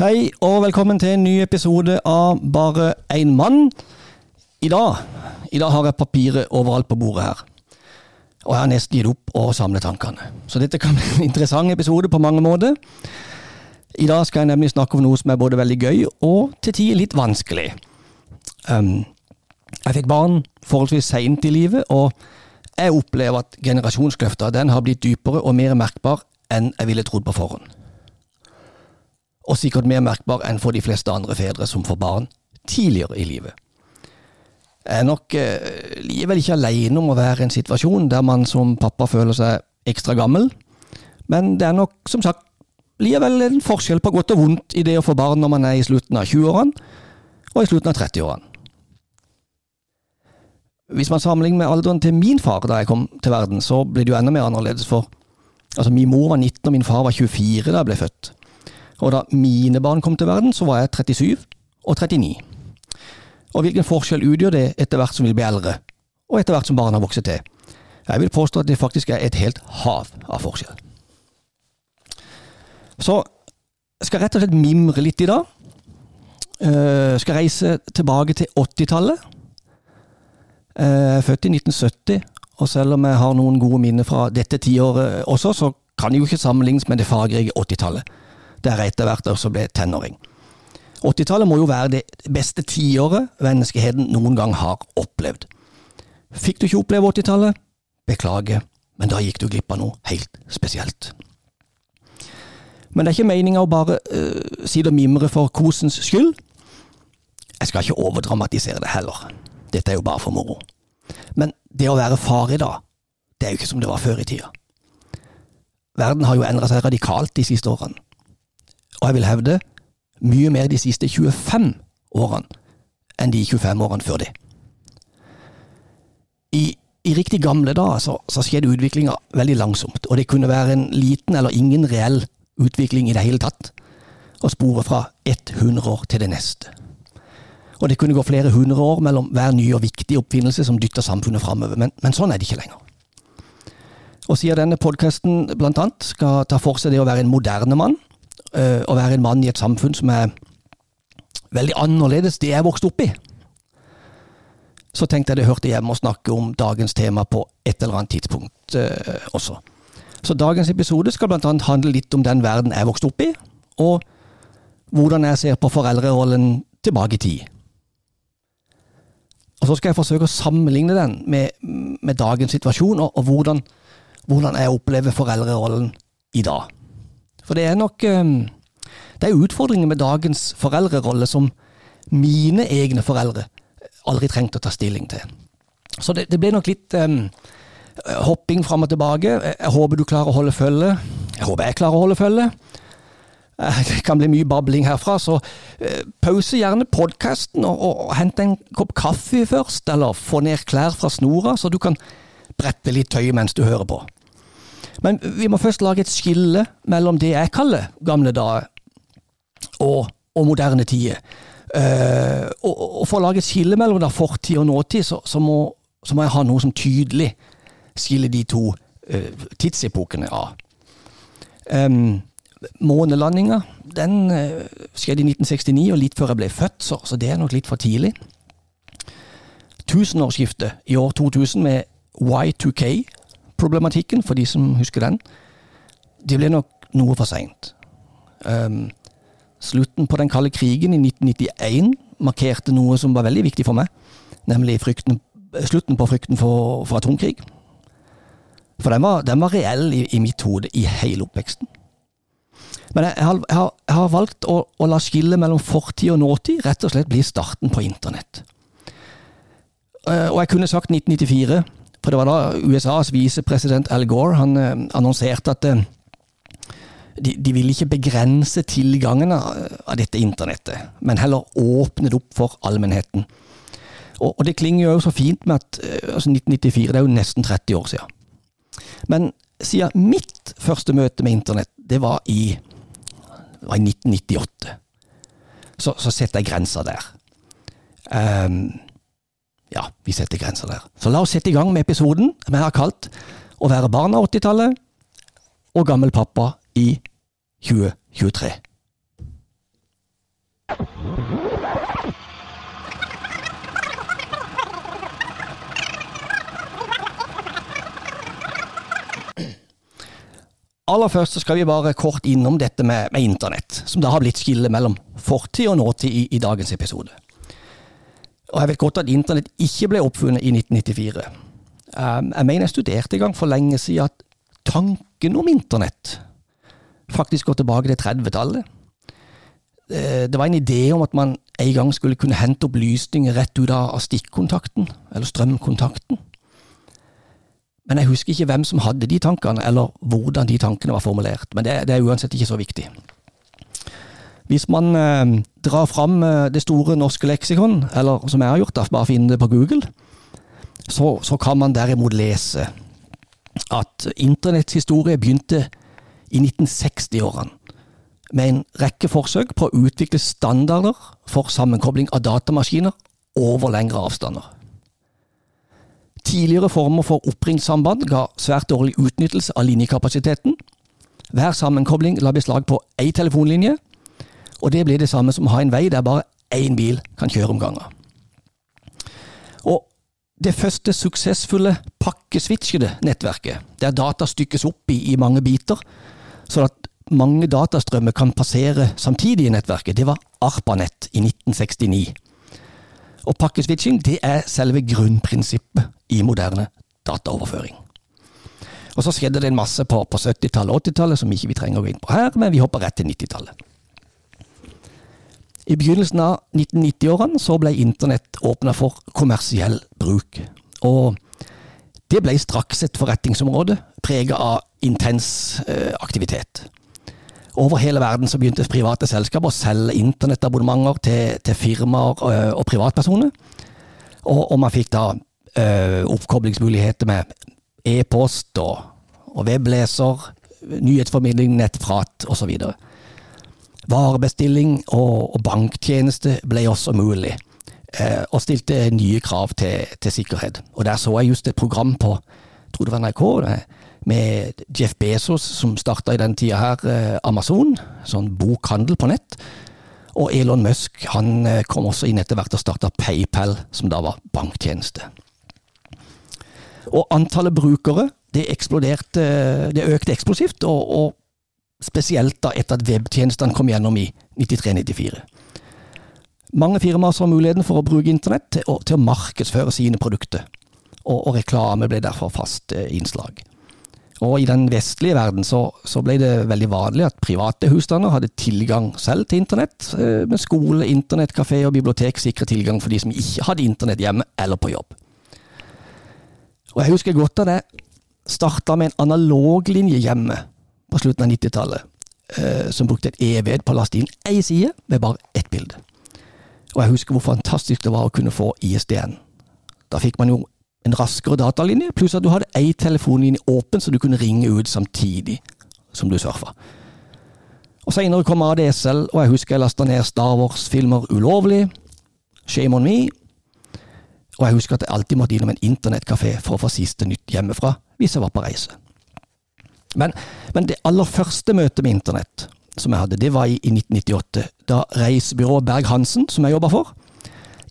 Hei og velkommen til en ny episode av Bare én mann. I dag, I dag har jeg papiret overalt på bordet her. Og jeg har nesten gitt opp å samle tankene. Så dette kan bli en interessant episode på mange måter. I dag skal jeg nemlig snakke om noe som er både veldig gøy og til tider litt vanskelig. Um, jeg fikk barn forholdsvis seint i livet, og jeg opplever at generasjonskløfta har blitt dypere og mer merkbar enn jeg ville trodd på forhånd og sikkert mer merkbar enn for de fleste andre fedre som får barn tidligere i livet. Jeg er nok eh, likevel ikke alene om å være i en situasjon der man som pappa føler seg ekstra gammel, men det er nok som sagt likevel en forskjell på godt og vondt i det å få barn når man er i slutten av 20-årene og i slutten av 30-årene. Hvis man sammenligner med alderen til min far da jeg kom til verden, så ble det jo enda mer annerledes, for altså min mor var 19 og min far var 24 da jeg ble født. Og da mine barn kom til verden, så var jeg 37 og 39. Og hvilken forskjell utgjør det etter hvert som vi blir eldre, og etter hvert som barna vokser til? Jeg vil påstå at det faktisk er et helt hav av forskjell. Så skal jeg rett og slett mimre litt i dag. Jeg skal reise tilbake til 80-tallet. Jeg er født i 1970, og selv om jeg har noen gode minner fra dette tiåret også, så kan det jo ikke sammenlignes med det fargerike 80-tallet der etter hvert også ble tenåring. 80-tallet må jo være det beste tiåret menneskeheten noen gang har opplevd. Fikk du ikke oppleve 80-tallet? Beklager, men da gikk du glipp av noe helt spesielt. Men det er ikke meninga å bare uh, si det og mimre for kosens skyld. Jeg skal ikke overdramatisere det heller. Dette er jo bare for moro. Men det å være far i dag, det er jo ikke som det var før i tida. Verden har jo endra seg radikalt de siste årene og jeg vil hevde mye mer de siste 25 årene enn de 25 årene før det. I, i riktig gamle dager så, så skjedde utviklinga veldig langsomt, og det kunne være en liten eller ingen reell utvikling i det hele tatt, og spore fra ett hundreår til det neste. Og det kunne gå flere hundre år mellom hver ny og viktig oppfinnelse som dytter samfunnet framover, men, men sånn er det ikke lenger. Og siden denne podkasten blant annet skal ta for seg det å være en moderne mann, uh, å være en mann i et samfunn som er veldig annerledes det jeg vokste opp i. Så tenkte jeg det hørte hjemme å snakke om dagens tema på et eller annet tidspunkt uh, også. Så dagens episode skal annet handle litt om den verden jeg vokste opp i, og hvordan jeg ser på foreldrerollen tilbake i tid. Og så skal jeg forsøke å sammenligne den med, med dagens situasjon, og, og hvordan, hvordan jeg opplever foreldrerollen i dag. For det er nok ehm, Det er utfordringer med dagens foreldrerolle som mine egne foreldre aldri trengte å ta stilling til. Så det, det ble nok litt um, hopping fram og tilbake. Jeg håper du klarer å holde følge. Jeg håper jeg klarer å holde følge. Eh, det kan bli mye babling herfra, så pause gjerne podkasten og, og hent en kopp kaffe først, eller få ned klær fra snora, så du kan brette litt tøy mens du hører på. Men vi må først lage et skille mellom det jeg kaller gamle dager og, og moderne tider. Uh, og, og, for å lage et skille mellom da fortid og nåtid, så, så, må, så, må, jeg ha noe som tydelig skiller de to uh, tidsepokene av. Um, månelandinga den uh, skjedde i 1969, og litt før jeg ble født, så, så det er nok litt for tidlig. Tusenårsskiftet i år 2000 med Y2K, problematikken, for de som husker den, det ble nok noe for seint. Um, slutten på den kalde krigen i 1991 markerte noe som var veldig viktig for meg, nemlig frykten, slutten på frykten for, for atomkrig. For den var, den var reell i, i, mitt hode i hele oppveksten. Men jeg, jeg, har, jeg, har, jeg har, valgt å, å, la skillet mellom fortid og nåtid rett og slett bli starten på internett. Uh, og jeg kunne sagt 1994, for det var da USAs visepresident Al Gore han eh, annonserte at eh, de, de ville ikke begrense tilgangen av, dette internettet, men heller åpne det opp for allmennheten. Og, og, det klinger jo så fint med at eh, altså 1994, det er jo nesten 30 år siden. Men siden mitt første møte med internett, det var i, var i 1998, så, så setter jeg grensa der. Um, ja, vi setter grenser der. Så la oss sette i gang med episoden vi har kalt Å være barn av 80-tallet og gammel pappa i 2023. Aller først så skal vi bare kort innom dette med, med internett, som da har blitt skillet mellom fortid og nåtid i, i, dagens episode. Og Jeg vet godt at internett ikke ble oppfunnet i 1994. Um, jeg mener jeg studerte en gang for lenge siden at tanken om internett faktisk går tilbake til 30-tallet. Eh, det var en idé om at man en gang skulle kunne hente opplysninger rett ut av stikkontakten, eller strømkontakten. Men jeg husker ikke hvem som hadde de tankene, eller hvordan de tankene var formulert. Men det, det er uansett ikke så viktig. Hvis man eh, drar fram eh, det store norske leksikon, eller som jeg har gjort, da, bare finne det på Google, så, så kan man derimot lese at internetts historie begynte i 1960-årene med en rekke forsøk på å utvikle standarder for sammenkobling av datamaskiner over lengre avstander. Tidligere former for oppringssamband ga svært dårlig utnyttelse av linjekapasiteten. Hver sammenkobling la beslag på én telefonlinje, og det blir det samme som å ha en vei der bare én bil kan kjøre om gangen. Og det første suksessfulle pakkeswitchede nettverket, der data stykkes opp i, i mange biter, sånn at mange datastrømmer kan passere samtidig i nettverket, det var ARPANET i 1969. Og pakkeswitching det er selve grunnprinsippet i moderne dataoverføring. Og Så skjedde det en masse på, på 70-tallet og 80-tallet som ikke vi trenger å gå inn på her, men vi hopper rett til 90-tallet. I begynnelsen av 1990-årene så ble internett åpna for kommersiell bruk. Og det ble straks et forretningsområde prega av intens eh, aktivitet. Over hele verden så begynte private selskaper å selge internettabonnementer til, til firmaer øh, og privatpersoner. Og, og man fikk da øh, oppkoblingsmuligheter med e-post og, og webleser, nyhetsformidling, nettprat osv. Varebestilling og, og banktjeneste ble også mulig, eh, og stilte nye krav til, til, sikkerhet. Og Der så jeg just et program på tror det var NRK. Med Jeff Bezos, som starta i den tida her, eh, Amazon, sånn bokhandel på nett. Og Elon Musk han eh, kom også inn etter hvert og starta PayPal, som da var banktjeneste. Og antallet brukere det det økte eksplosivt, og, og spesielt da etter at webtjenestene kom gjennom i 93-94. Mange firmaer så muligheten for å bruke internett til å, til å markedsføre sine produkter, og, og reklame ble derfor fast eh, innslag. Og i den vestlige verden så, så, ble det veldig vanlig at private husstander hadde tilgang selv til internett, eh, med skole, internett, kafé og bibliotek sikre tilgang for de som ikke hadde internett hjemme eller på jobb. Og jeg husker godt da det starta med en analog linje hjemme på slutten av 90-tallet, eh, som brukte et e-ved på å laste inn én side med bare ett bilde. Og jeg husker hvor fantastisk det var å kunne få ISDN. Da fikk man jo en raskere datalinje, pluss at du hadde ei telefonlinje åpen, så du kunne ringe ut samtidig som du surfa. Og Seinere kom ADSL, og jeg husker jeg lasta ned Star Wars-filmer ulovlig. Shame on me. Og jeg husker at jeg alltid måtte innom en internettkafé for å få siste nytt hjemmefra hvis jeg var på reise. Men, men det aller første møtet med internett som jeg hadde, det var i, i 1998, da reisebyrået Berg-Hansen, som jeg jobba for,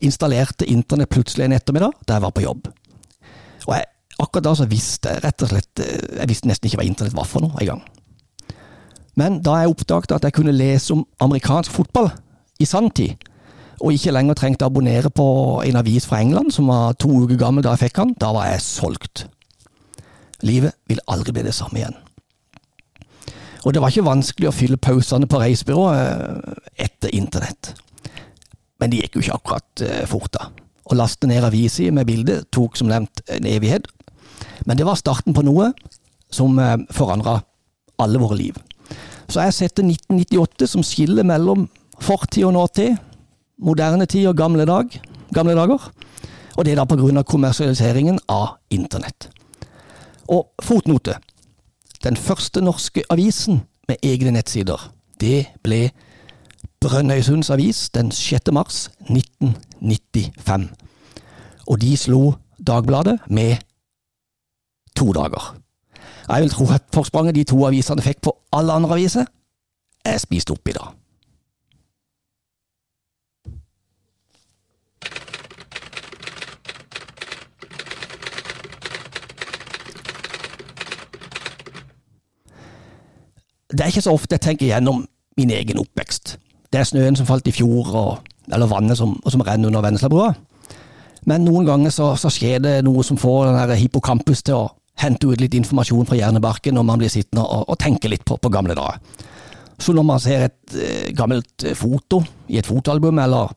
installerte internett plutselig en ettermiddag da jeg var på jobb. Og jeg, akkurat da så visste jeg rett og slett eh, Jeg visste nesten ikke hva internett var for noe engang. Men da jeg oppdaget at jeg kunne lese om amerikansk fotball i sanntid, og ikke lenger trengte å abonnere på en avis fra England som var to uker gammel da jeg fikk den, da var jeg solgt. Livet vil aldri bli det samme igjen. Og det var ikke vanskelig å fylle pausene på reisebyrået eh, etter internett. Men det gikk jo ikke akkurat eh, fort, da. Å laste ned aviser med bilde tok som nevnt en evighet, men det var starten på noe som eh, forandra alle våre liv. Så jeg setter 1998 som skille mellom fortid og nåtid, moderne tid og gamle, dag, gamle dager, og det er da av kommersialiseringen av internett. Og fotnote. Den første norske avisen med egne nettsider, det ble Brønnøysunds Avis den 6. mars 1995. Og de slo Dagbladet med to dager. Jeg vil tro at forspranget de to avisene fikk på alle andre aviser, er spist opp i dag. Det er ikke så ofte jeg tenker gjennom min egen oppvekst. Det er snøen som falt i fjor, og, eller vannet som, som renner under Venneslabrua. Men noen ganger så, så, skjer det noe som får den hippocampus til å hente ut litt informasjon fra hjernebarken når man blir sittende og, og tenke litt på, på gamle dager. Så når man ser et eh, gammelt eh, foto i et fotoalbum, eller,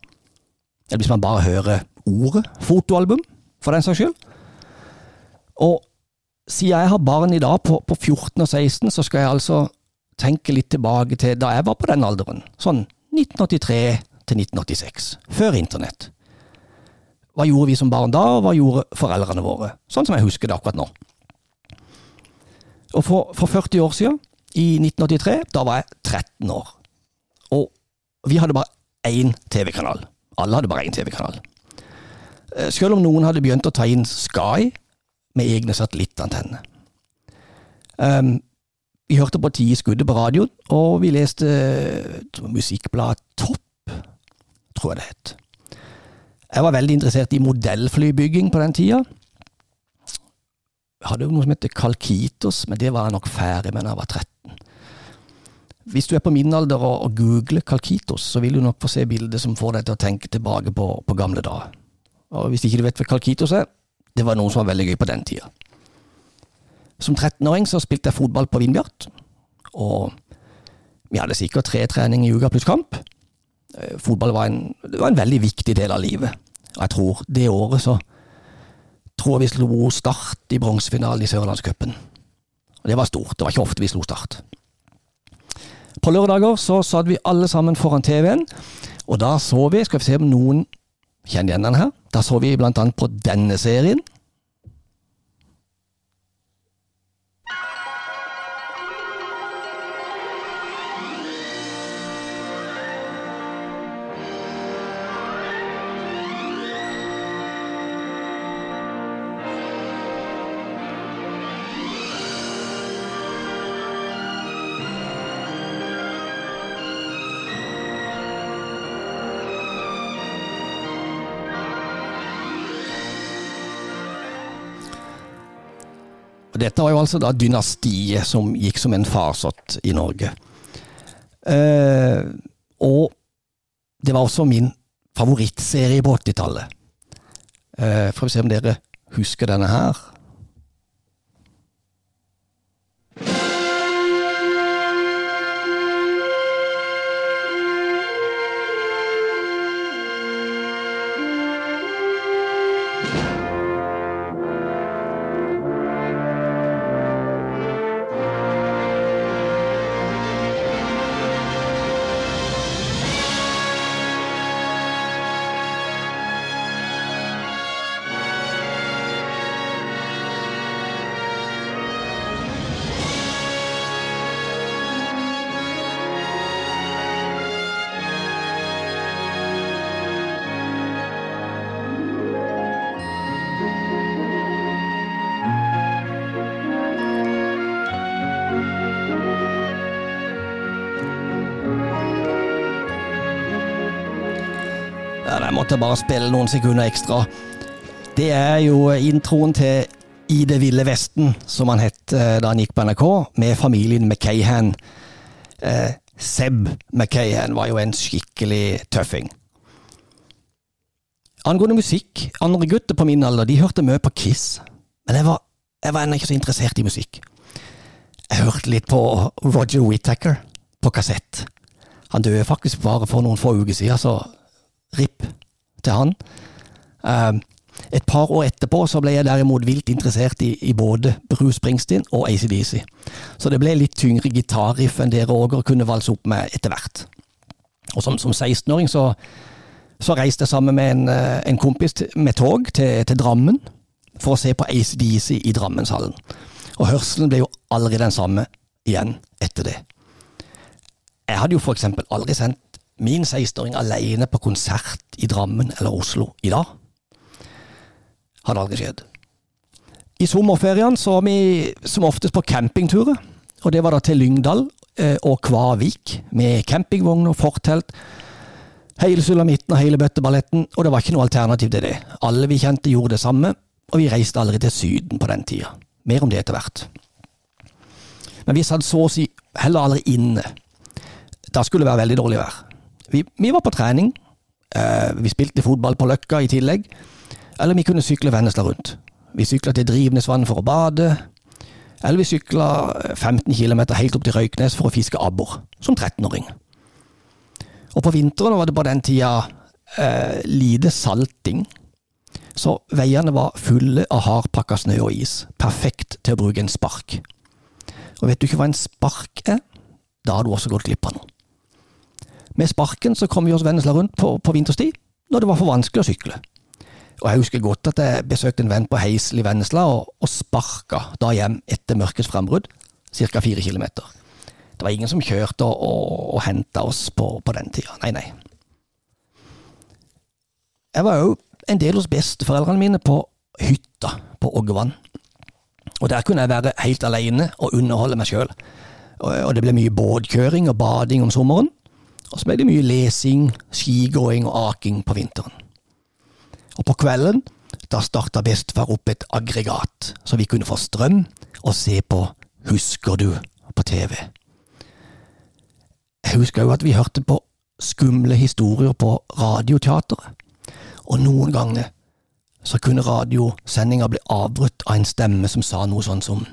eller, hvis man bare hører ordet fotoalbum, for den saks skyld Og siden jeg har barn i dag på, på 14 og 16, så skal jeg altså tenke litt tilbake til da jeg var på den alderen. Sånn 1983 til 1986, før internett. Hva gjorde vi som barn da, og hva gjorde foreldrene våre? Sånn som jeg husker det akkurat nå. Og for, for 40 år siden, i 1983, da var jeg 13 år. Og vi hadde bare én TV-kanal. Alle hadde bare én TV-kanal. Eh, selv om noen hadde begynt å ta inn Sky med egne satellittantenner. Um, vi hørte på Ti skuddet på radioen, og vi leste musikkbladet Topp, tror jeg det het. Jeg var veldig interessert i modellflybygging på den tida. Jeg hadde jo noe som heter Kalkitos, men det var jeg nok ferdig med da jeg var 13. Hvis du er på min alder og, og googler Kalkitos, så vil du nok få se bilder som får deg til å tenke tilbake på, på gamle dager. Og hvis ikke du vet hva Kalkitos er, det var noe som var veldig gøy på den tida. Som 13-åring så spilte jeg fotball på Vindbjart, og vi hadde sikkert tre treninger i uka pluss kamp. Eh, fotball var en, var en, veldig viktig del av livet. Og jeg tror det året så tror jeg vi slo Start i bronsefinalen i Sørlandscupen. Og det var stort. Det var ikke ofte vi slo Start. På lørdager så satt vi alle sammen foran TV-en, og da så vi, skal vi se om noen kjenner igjen den her, da så vi blant annet på denne serien. Dette var jo altså da dynastiet som gikk som en farsott i Norge. Eh, og det var også min favorittserie på 80-tallet. Eh, får vi se om dere husker denne her. Måtte bare spille noen sekunder ekstra. Det er jo introen til I det ville Vesten, som han het eh, da han gikk på NRK, med familien McCayhan. Eh, Seb McCayhan var jo en skikkelig tøffing. Angående musikk, andre gutter på min alder de hørte mye på Kiss, men jeg var, jeg var ennå ikke så interessert i musikk. Jeg hørte litt på Roger Whittaker på kassett. Han døde faktisk bare for noen få uker siden, så RIP til han. Uh, et par år etterpå så ble jeg derimot vilt interessert i, i både Bruce Springsteen og ACDC. Så det ble litt tyngre gitarriff enn dere Roger kunne valse opp med etter hvert. Og som, som 16-åring så, så, reiste jeg sammen med en, eh, en kompis med tog til, til, Drammen for å se på ACDC i Drammenshallen. Og hørselen ble jo aldri den samme igjen etter det. Jeg hadde jo for eksempel aldri sendt min 16-åring alene på konsert i Drammen eller Oslo i dag. Hadde aldri skjedd. I sommerferien så var vi som oftest på campingturer, og det var da til Lyngdal eh, og Kvavik, med campingvogn og fortelt. Hele sulamitten og hele bøtteballetten, og det var ikke noe alternativ til det. Alle vi kjente gjorde det samme, og vi reiste aldri til Syden på den tida. Mer om det etter hvert. Men vi satt så å si heller aldri inne. Da skulle det være veldig dårlig vær. Vi, vi var på trening. Eh, vi spilte fotball på Løkka i tillegg. Eller vi kunne sykle Vennesla rundt. Vi sykla til Drivnesvann for å bade. Eller vi sykla 15 km helt opp til Røyknes for å fiske abbor, som 13-åring. Og på vinteren var det på den tida eh, lite salting. Så veiene var fulle av hardpakka snø og is. Perfekt til å bruke en spark. Og vet du ikke hva en spark er? Da har du også gått glipp av noe. Med sparken så kom vi oss Vennesla rundt på, på vinterstid, når det var for vanskelig å sykle. Og Jeg husker godt at jeg besøkte en venn på Heisel i Vennesla, og, og sparka da hjem etter mørkets frembrudd, ca. fire kilometer. Det var ingen som kjørte og, og, og henta oss på, på, den tida. Nei, nei. Jeg var òg en del hos besteforeldrene mine på hytta på Oggevann. Og Der kunne jeg være helt alene og underholde meg sjøl. Og det ble mye båtkjøring og bading om sommeren. Og så ble det mye lesing, skigåing og aking på vinteren. Og på kvelden da starta bestefar opp et aggregat, så vi kunne få strøm og se på Husker du på TV. Jeg husker jo at vi hørte på skumle historier på Radioteatret, og noen ganger så kunne radiosendinga bli avbrutt av en stemme som sa noe sånn som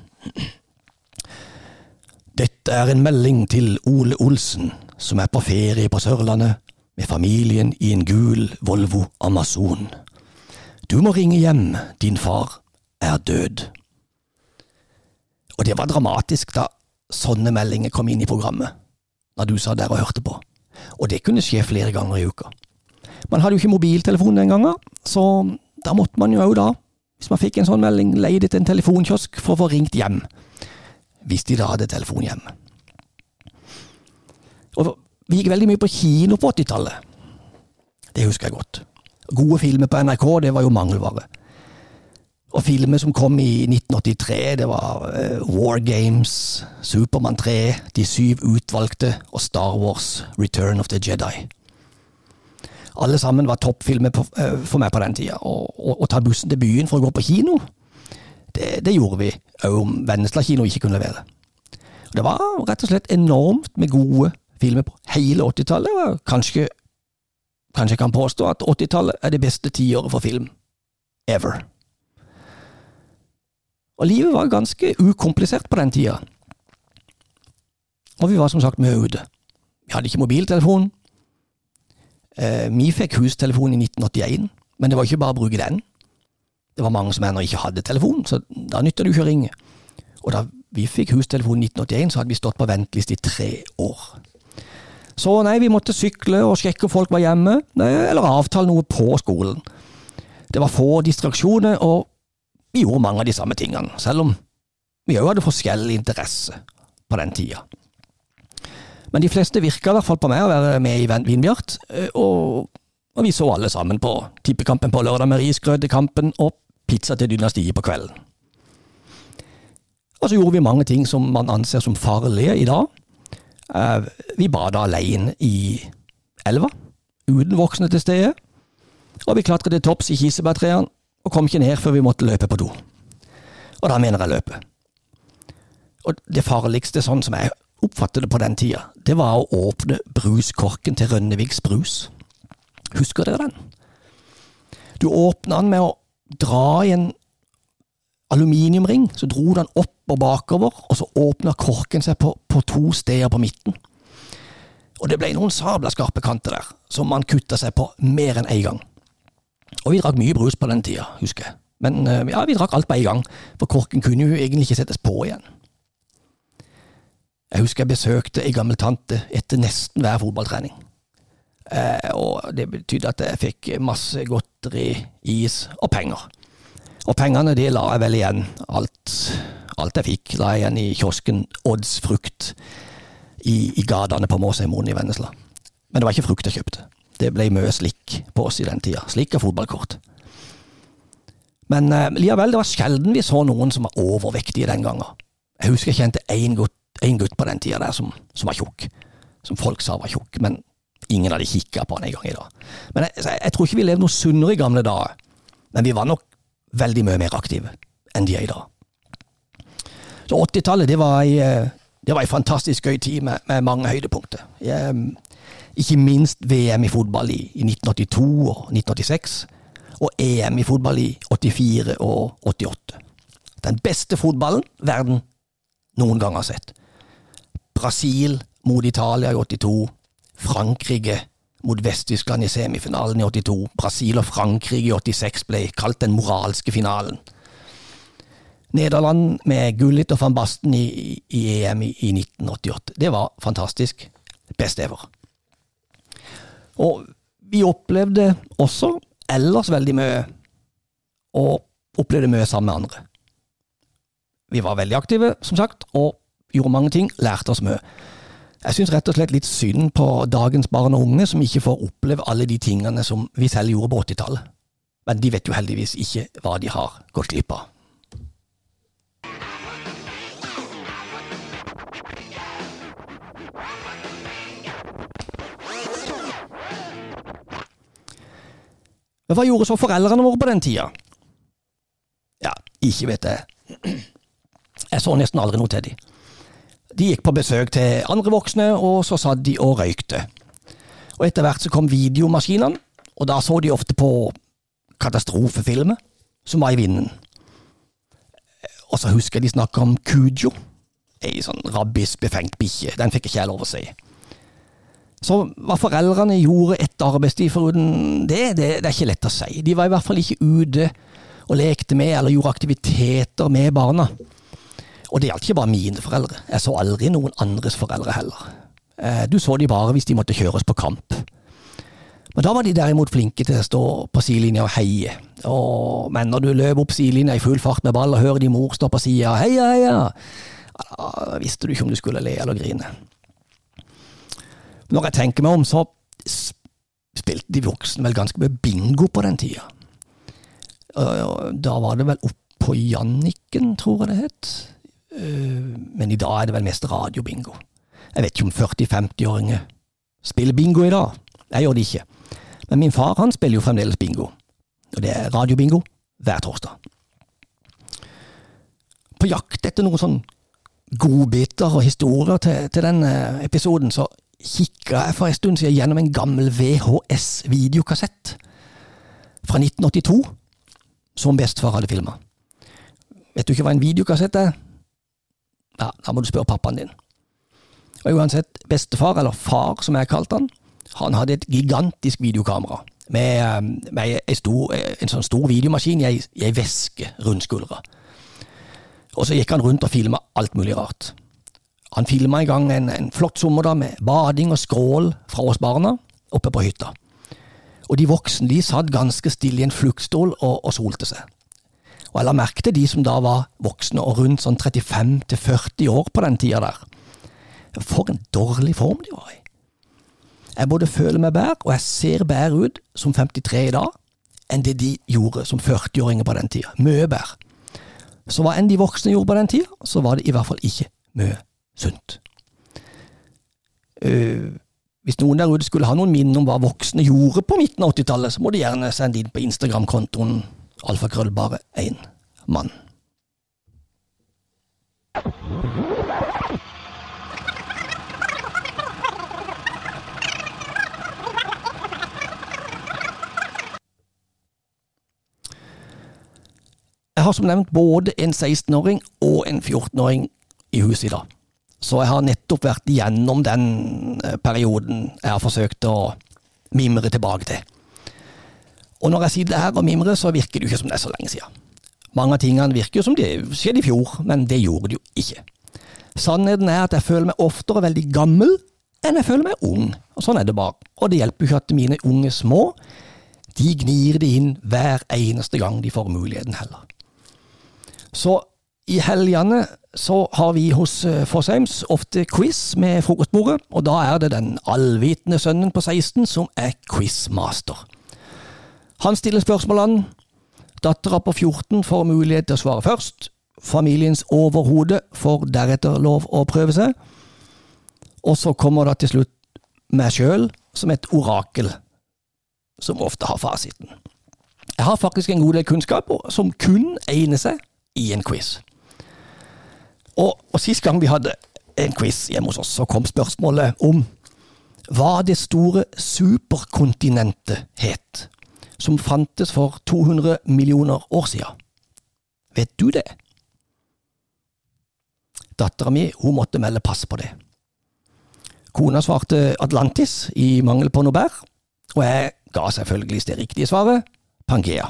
Dette er en melding til Ole Olsen, som er på ferie på Sørlandet med familien i en gul Volvo Amazon. Du må ringe hjem, din far er død. Og det var dramatisk da sånne meldinger kom inn i programmet, når du satt der og hørte på. Og det kunne skje flere ganger i uka. Man hadde jo ikke mobiltelefon den gangen, så da måtte man jo òg da, hvis man fikk en sånn melding, leie til en telefonkiosk for å få ringt hjem. Hvis de da hadde telefon hjemme. Og vi gikk veldig mye på kino på 80-tallet. Det husker jeg godt. Gode filmer på NRK, det var jo mangelvare. Og filmer som kom i 1983, det var uh, War Games, Supermann 3, De syv utvalgte og Star Wars Return of the Jedi. Alle sammen var toppfilmer uh, for meg på den tida. Å ta bussen til byen for å gå på kino, det, det gjorde vi òg om Vennesla kino ikke kunne levere. Det var rett og slett enormt med gode filmer på hele 80-tallet. Kanskje Kanskje jeg kan påstå at 80-tallet er det beste tiåret for film ever. Og livet var ganske ukomplisert på den tida. Og vi var som sagt mye ute. Vi hadde ikke mobiltelefon. Eh, vi fikk hustelefon i 1981, men det var ikke bare å bruke den. Det var mange som ennå ikke hadde telefon, så da nytta det ikke å ringe. Og da vi fikk hustelefon i 1981, så hadde vi stått på venteliste i tre år. Så nei, vi måtte sykle og sjekke om folk var hjemme, eller avtale noe på skolen. Det var få distraksjoner, og vi gjorde mange av de samme tingene, selv om vi òg hadde forskjellig interesse på den tida. Men de fleste virka i hvert fall på meg å være med i Vindbjart, eh, og, og vi så alle sammen på tippekampen på lørdag med risgrøtekampen og pizza til dynastiet på kvelden. Og så gjorde vi mange ting som man anser som farlige i dag. Eh, vi bada alene i elva, uten voksne til stede. Og vi klatret til topps i kirsebærtrærne og kom ikke ned før vi måtte løpe på do. Og da mener jeg løpe. Og det farligste, sånn som jeg oppfattet det på den tida, det var å åpne bruskorken til Rønneviks brus. Husker dere den? Du åpna den med å dra i en aluminiumring, så dro den opp og bakover, og så åpna korken seg på, på, to steder på midten. Og det ble noen sabla skarpe kanter der, som man kutta seg på mer enn én en gang. Og vi drakk mye brus på den tida, husker jeg. Men eh, ja, vi drakk alt på en gang, for korken kunne jo egentlig ikke settes på igjen. Jeg husker jeg besøkte ei gammel tante etter nesten hver fotballtrening. Eh, og det betydde at jeg fikk masse godteri, is og penger. Og pengene de la jeg vel igjen. Alt, alt jeg fikk, la jeg igjen i kiosken Odds frukt i, i gatene på Måsøymoen i Vennesla. Men det var ikke frukt jeg kjøpte. Det ble mye slikk på oss i den tida. Slikk og fotballkort. Men eh, likevel, det var sjelden vi så noen som var overvektige den gangen. Jeg husker jeg kjente én gutt, gutt, på den tida der som, som, var tjukk. Som folk sa var tjukk, men ingen hadde kikka på han en gang i dag. Men jeg, jeg, tror ikke vi levde noe sunnere i gamle dager. Men vi var nok veldig mye mer aktive enn de er i dag. Så 80-tallet det var ei, eh, var en fantastisk gøy tid med, med mange høydepunkter. Jeg, ikke minst VM i fotball i, i 1982 og 1986, og EM i fotball i 84 og 88. Den beste fotballen verden noen gang har sett. Brasil mot Italia i 82, Frankrike mot Vest-Tyskland i semifinalen i 82. Brasil og Frankrike i 86 ble kalt den moralske finalen. Nederland med Gullit og van Basten i, i EM i, i 1988. Det var fantastisk. Best ever. Og vi opplevde også ellers veldig mye, og opplevde mye sammen med andre. Vi var veldig aktive, som sagt, og gjorde mange ting, lærte oss mye. Jeg syns rett og slett litt synd på dagens barn og unge som ikke får oppleve alle de tingene som vi selv gjorde på 80-tallet. Men de vet jo heldigvis ikke hva de har gått glipp av. Men hva gjorde så foreldrene våre på den tida? Ja, ikke vet jeg. Jeg så nesten aldri noe til dem. De gikk på besøk til andre voksne, og så satt de og røykte. Og etter hvert så kom videomaskinene, og da så de ofte på katastrofefilmer som var i vinden. Og så husker jeg de snakka om Kujo, ei sånn rabbisbefengt bikkje. Den fikk ikke jeg lov å si. Så hva foreldrene gjorde etter arbeidstid foruten det, det, det er ikke lett å si. De var i hvert fall ikke ute og lekte med eller gjorde aktiviteter med barna. Og det gjaldt ikke bare mine foreldre. Jeg så aldri noen andres foreldre heller. Eh, du så de bare hvis de måtte kjøres på kamp. Men da var de derimot flinke til å stå på sidelinja og heie. Og, men når du løp opp sidelinja i full fart med ball og hører de mor stå på sida heia, heia, da visste du ikke om du skulle le eller grine. Når jeg tenker meg om, så spilte de voksne vel ganske mye bingo på den tida. Da var det vel oppå Janniken, tror jeg det het. Eh, men i dag er det vel mest radiobingo. Jeg vet ikke om 40-50-åringer spiller bingo i dag. Jeg gjør det ikke. Men min far han spiller jo fremdeles bingo. Og det er radiobingo hver torsdag. På jakt etter noen sånn godbiter og historier til, til den episoden, så kikka jeg for en stund siden gjennom en gammel VHS-videokassett fra 1982 som bestefar hadde filma. Vet du ikke hva en videokassett er? Ja, da må du spørre pappaen din. Og uansett, bestefar, eller far som jeg kalte han, han hadde et gigantisk videokamera med, eh, med en, stor, en, sånn stor videomaskin i ei, veske rundt skuldra. Og så gikk han rundt og filma alt mulig rart. Han filma en gang en, en flott sommer da med bading og skrål fra oss barna oppe på hytta. Og de voksne de satt ganske stille i en fluktstol og, og solte seg. Og jeg la merke til de som da var voksne og rundt sånn 35-40 år på den tida der. For en dårlig form de var i. Jeg både føler meg bedre, og jeg ser bedre ut som 53 i dag, enn det de gjorde som 40-åringer på den tida. Mye bedre. Så hva enn de voksne gjorde på den tida, så var det i hvert fall ikke mye sunt. Uh, hvis noen der ute skulle ha noen minner om hva voksne gjorde på midten av 80-tallet, så må de gjerne sende inn på Instagram-kontoen alfakrøllbare én mann. Jeg har som nevnt både en 16-åring og en 14-åring i huset i dag. Så jeg har nettopp vært igjennom den eh, perioden jeg har forsøkt å mimre tilbake til. Og når jeg sitter her og mimrer, så virker det jo ikke som det er så lenge siden. Mange av tingene virker jo som de skjedde i fjor, men det gjorde det jo ikke. Sannheten er at jeg føler meg oftere veldig gammel enn jeg føler meg ung. Og Sånn er det bare. Og det hjelper jo ikke at mine unge små de gnir det inn hver eneste gang de får muligheten heller. Så i helgene så har vi hos eh, Fossheims ofte quiz med frokostbordet, og da er det den allvitende sønnen på 16 som er quizmaster. Han stiller spørsmålene. Dattera på 14 får mulighet til å svare først. Familiens overhode får deretter lov å prøve seg. Og så kommer det til slutt meg sjøl som et orakel, som ofte har fasiten. Jeg har faktisk en god del kunnskaper som kun egner seg i en quiz. Og, og sist gang vi hadde en quiz hjemme hos oss, så kom spørsmålet om hva det store superkontinentet het, som fantes for 200 millioner år siden. Vet du det? Dattera mi hun måtte melde pass på det. Kona svarte Atlantis i mangel på noe bedre, og jeg ga selvfølgelig det riktige svaret Pangea.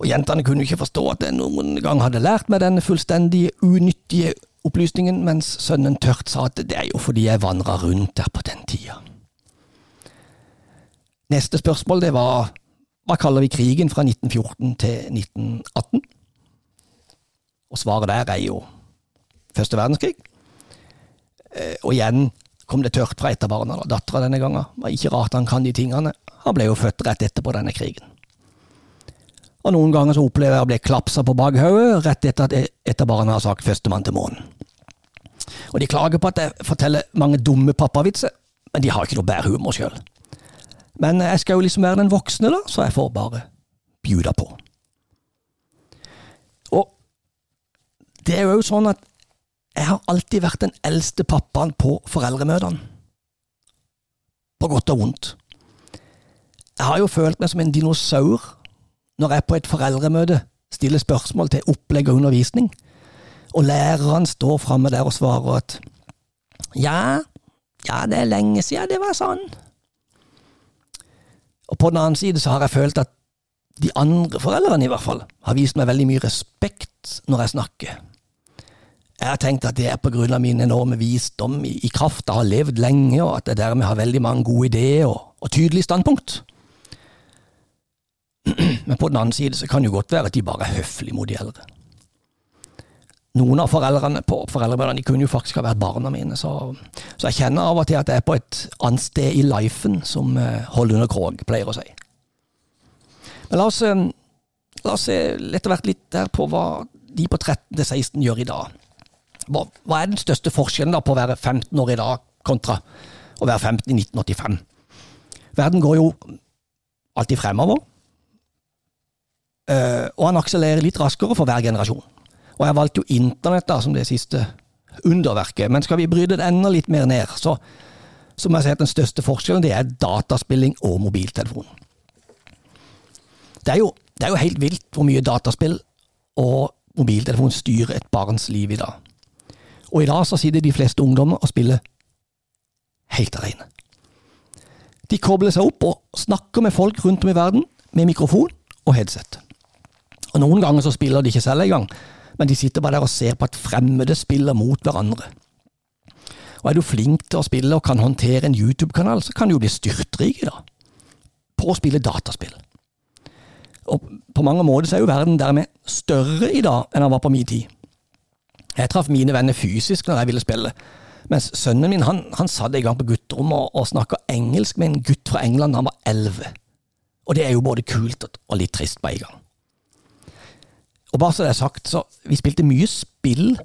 Og jentene kunne ikke forstå at jeg noen gang hadde lært meg denne fullstendig unyttige opplysningen, mens sønnen tørt sa at det er jo fordi jeg vandra rundt der på den tida. Neste spørsmål det var hva kaller vi krigen fra 1914 til 1918? Og svaret der er jo første verdenskrig. Eh, og igjen kom det tørt fra et av barna, dattera denne gangen. Det var ikke rart han kan de tingene. Han ble jo født rett etterpå denne krigen. Og noen ganger så opplever jeg å bli klapsa på bakhodet rett etter at et av barna har sagt 'førstemann til månen'. Og de klager på at jeg forteller mange dumme pappavitser, men de har ikke noe bærhumor humor sjøl. Men jeg skal jo liksom være den voksne, da, så jeg får bare bjuda på. Og det er jo sånn at jeg har alltid vært den eldste pappaen på foreldremøtene. På godt og vondt. Jeg har jo følt meg som en dinosaur når jeg på et foreldremøte stiller spørsmål til opplegg og undervisning, og læreren står framme der og svarer at ja, ja, det er lenge siden det var sånn. Og på den annen side så har jeg følt at de andre foreldrene, i hvert fall, har vist meg veldig mye respekt når jeg snakker. Jeg har tenkt at det er på grunn av min enorme visdom i, i kraft av å ha levd lenge, og at jeg dermed har veldig mange gode ideer og, og tydelige standpunkt. Men på den annen side så kan det jo godt være at de bare er høflige mot de eldre. Noen av foreldrene på foreldremøtene kunne jo faktisk ha vært barna mine, så, så, jeg kjenner av og til at jeg er på et annet sted i lifen, som eh, Hollunder Krog pleier å si. Men la oss, eh, la oss se etter hvert litt der på hva de på 13-16 gjør i dag. Hva, hva, er den største forskjellen da på å være 15 år i dag kontra å være 15 i 1985? Verden går jo alltid fremover. Uh, og han akselererer litt raskere for hver generasjon. Og jeg valgte jo internett da som det siste underverket, men skal vi bryte det enda litt mer ned, så, så må jeg si at den største forskjellen det er dataspilling og mobiltelefon. Det er, jo, det er jo helt vilt hvor mye dataspill og mobiltelefon styrer et barns liv i dag. Og i dag så sitter de fleste ungdommer og spiller helt alene. De kobler seg opp og snakker med folk rundt om i verden med mikrofon og headset. Og Noen ganger så spiller de ikke selv engang, men de sitter bare der og ser på at fremmede spiller mot hverandre. Og Er du flink til å spille og kan håndtere en YouTube-kanal, så kan du jo bli styrtrik da, på å spille dataspill. Og På mange måter så er jo verden dermed større i dag enn den var på min tid. Jeg traff mine venner fysisk når jeg ville spille, mens sønnen min han, han satt i gang på gutterommet og, og snakka engelsk med en gutt fra England da han var elleve. Og det er jo både kult og litt trist på en gang. Og bare så det er sagt, så vi spilte mye spill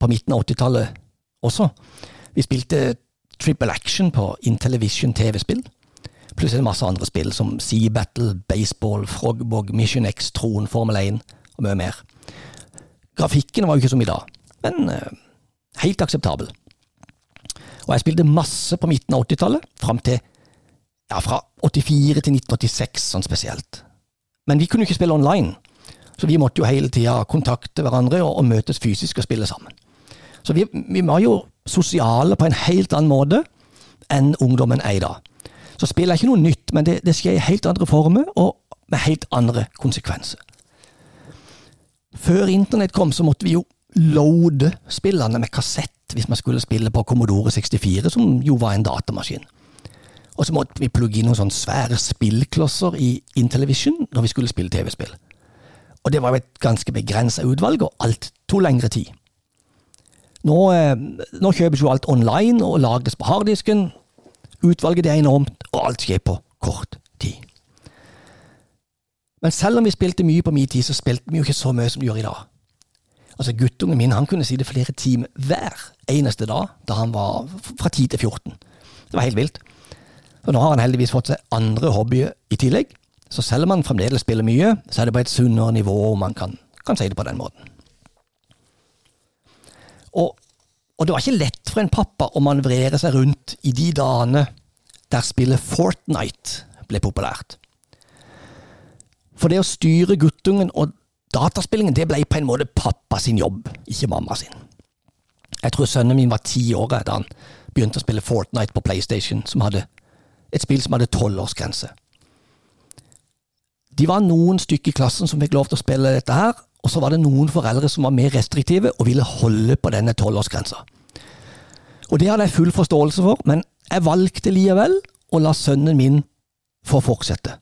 på midten av 80-tallet også. Vi spilte Triple Action på Intellivision TV-spill, pluss en masse andre spill som Sea Battle, Baseball, Frogbog, Mission X, Tron, Formel 1 og mye mer. Grafikken var jo ikke som i dag, men uh, helt akseptabel. Og jeg spilte masse på midten av 80-tallet, fram til ja, fra 84 til 1986 sånn spesielt. Men vi kunne jo ikke spille online. Så vi måtte jo hele tida kontakte hverandre og, og, møtes fysisk og spille sammen. Så vi, vi, var jo sosiale på en helt annen måte enn ungdommen er i dag. Så spill er ikke noe nytt, men det, det skjer i helt andre former og med helt andre konsekvenser. Før internett kom, så måtte vi jo loade spillene med kassett hvis man skulle spille på Commodore 64, som jo var en datamaskin. Og så måtte vi plugge inn noen sånne svære spillklosser i Intellivision når vi skulle spille TV-spill. Og det var jo et ganske begrensa utvalg, og alt tok lengre tid. Nå, eh, nå kjøpes jo alt online og lagres på harddisken. Utvalget er enormt, og alt skjer på kort tid. Men selv om vi spilte mye på min tid, så spilte vi jo ikke så mye som vi gjør i dag. Altså Guttungen min han kunne si det flere timer hver eneste dag da han var fra 10 til 14. Det var helt vilt. Og nå har han heldigvis fått seg andre hobbyer i tillegg. Så selv om man fremdeles spiller mye, så er det på et sunnere nivå, om man kan, kan si det på den måten. Og Og det var ikke lett for en pappa å manøvrere seg rundt i de dagene der spillet Fortnite ble populært. For det å styre guttungen og dataspillingen, det ble på en måte pappa sin jobb, ikke mamma sin. Jeg tror sønnen min var ti år da han begynte å spille Fortnite på PlayStation, som hadde et spill som hadde tolvårsgrense. De var noen stykker i klassen som fikk lov til å spille dette her, og så var det noen foreldre som var mer restriktive og ville holde på denne tolvårsgrensa. Og det hadde jeg full forståelse for, men jeg valgte likevel å la sønnen min få fortsette.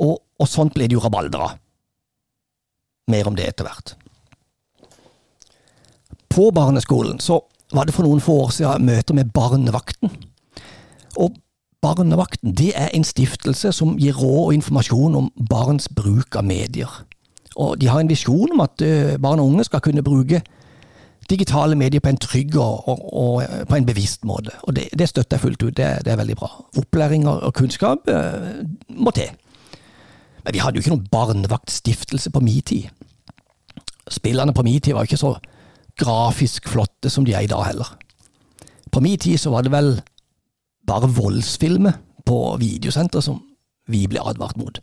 Og, og sånt ble det jo rabalder av. Mer om det etter hvert. På barneskolen så var det for noen få år siden møter med Barnevakten. Og Barnevakten det er en stiftelse som gir råd og informasjon om barns bruk av medier. Og De har en visjon om at eh, barn og unge skal kunne bruke digitale medier på en trygg og, og, og eh, på en bevisst måte. Og Det, det støtter jeg fullt ut. Det, det, er veldig bra. Opplæring og kunnskap eh, må til. Men vi hadde jo ikke noen barnevaktstiftelse på min tid. Spillene på min tid var jo ikke så grafisk flotte som de er i dag heller. På min tid så var det vel bare voldsfilmer på videosenter som vi ble advart mot.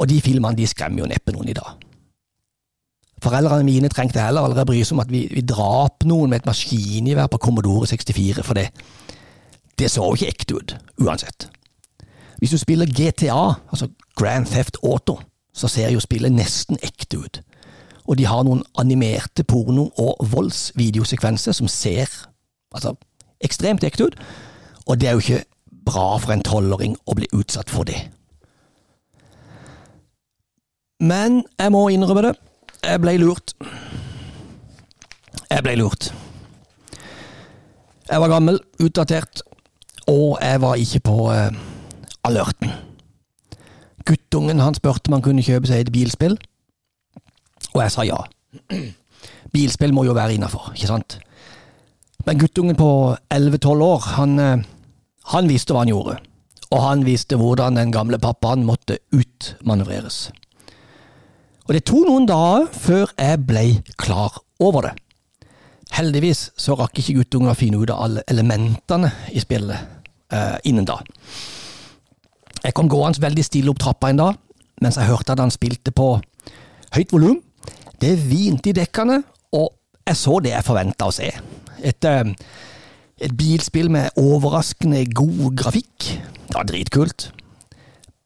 Og de filmene de skremmer jo neppe noen i dag. Foreldrene mine trengte heller aldri bry seg om at vi, vi drap noen med et maskingevær på Commodore 64, for det, det så jo ikke ekte ut, uansett. Hvis du spiller GTA, altså Grand Theft Auto, så ser jo spillet nesten ekte ut og de har noen animerte porno- og voldsvideosekvenser som ser altså, ekstremt ekte ut, og det er jo ikke bra for en tolvåring å bli utsatt for det. Men jeg må innrømme det, jeg ble lurt. Jeg ble lurt. Jeg var gammel, utdatert, og jeg var ikke på uh, alerten. Guttungen han spurte om han kunne kjøpe seg et bilspill. Og jeg sa ja. Bilspill må jo være innafor, ikke sant? Men guttungen på 11-12 år, han, eh, han visste hva han gjorde. Og han visste hvordan den gamle pappaen måtte utmanøvreres. Og det tok noen dager før jeg ble klar over det. Heldigvis så rakk ikke guttungen å finne ut av alle elementene i spillet eh, innen da. Jeg kom gående veldig stille opp trappa en dag, mens jeg hørte at han spilte på høyt volum, det hvinte i dekkene, og jeg så det jeg forventa å se. Et, eh, et, bilspill med overraskende god grafikk. Det var dritkult.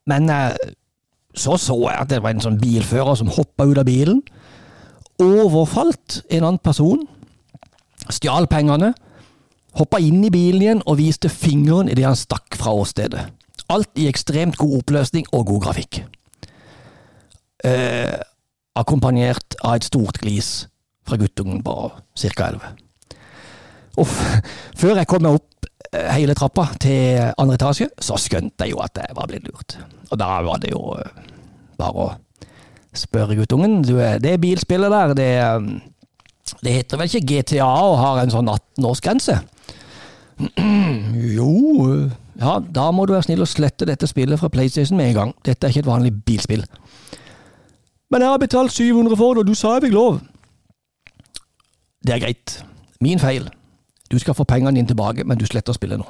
Men eh, så så jeg at det var en sånn bilfører som hoppa ut av bilen, overfalt en annen person, stjal pengene, hoppa inn i bilen igjen og viste fingeren idet han stakk fra åstedet. Alt i ekstremt god oppløsning og god grafikk. Eh, akkompagnert av et stort glis fra guttungen på ca. 11. Og før jeg kom meg opp eh, hele trappa til andre etasje, så skjønte jeg jo at jeg var blitt lurt. Og da var det jo eh, bare å spørre guttungen. Du, det bilspillet der, det, eh, det heter vel ikke GTA og har en sånn 18-årsgrense? jo, ja, da må du være snill og slette dette spillet fra PlayStation med en gang. Dette er ikke et vanlig bilspill. Men jeg har betalt 700 for det, og du sa jeg fikk lov. Det er greit. Min feil. Du skal få pengene dine tilbake, men du sletter spillet nå.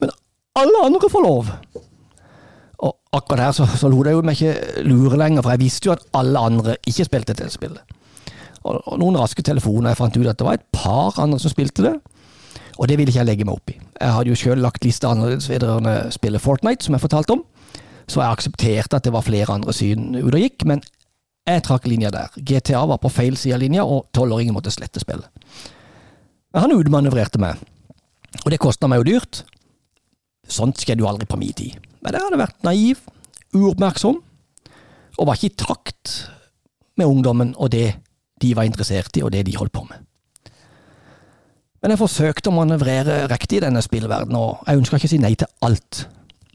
Men alle andre får lov. Og akkurat her så, så lot jeg meg ikke lure lenger, for jeg visste jo at alle andre ikke spilte dette spillet. Og, og noen raske telefoner, jeg fant ut at det var et par andre som spilte det. Og det ville ikke jeg legge meg opp i. Jeg hadde jo sjøl lagt lista annerledes vedrørende spillet Fortnite, som jeg fortalte om. Så jeg aksepterte at det var flere andre syn ute og gikk, men jeg trakk linja der. GTA var på feil side av linja, og tolvåringen måtte slette spillet. Men han utmanøvrerte meg, og det kosta meg jo dyrt. Sånt skjedde jo aldri på min tid. Men jeg hadde vært naiv, uoppmerksom, og var ikke i takt med ungdommen og det de var interessert i, og det de holdt på med. Men jeg forsøkte å manøvrere riktig i denne spillverdenen, og jeg ønska ikke å si nei til alt.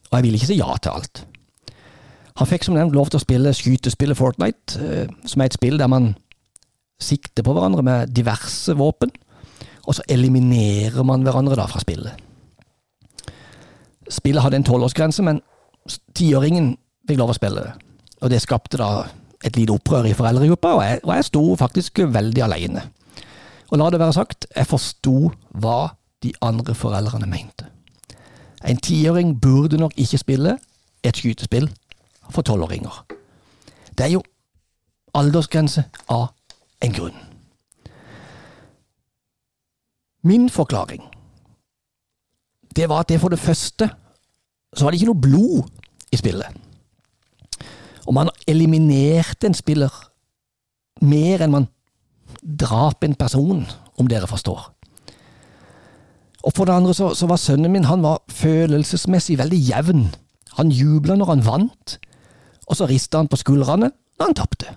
Og jeg ville ikke si ja til alt. Han fikk som nevnt lov til å spille skytespillet Fortnite, eh, som er et spill der man sikter på hverandre med diverse våpen, og så eliminerer man hverandre da fra spillet. Spillet hadde en tolvårsgrense, men tiåringen fikk lov å spille. Og det skapte da et lite opprør i foreldregruppa, og jeg, og jeg sto faktisk veldig alene. Og la det være sagt, jeg forsto hva de andre foreldrene mente. En tiåring burde nok ikke spille et skytespill for tolvåringer. Det er jo aldersgrense av en grunn. Min forklaring, det var at det for det første så var det ikke noe blod i spillet. Og man eliminerte en spiller mer enn man drap en person, om dere forstår. Og for det andre så, så var sønnen min han var følelsesmessig veldig jevn. Han jubla når han vant, og så rista han på skuldrene når han tapte.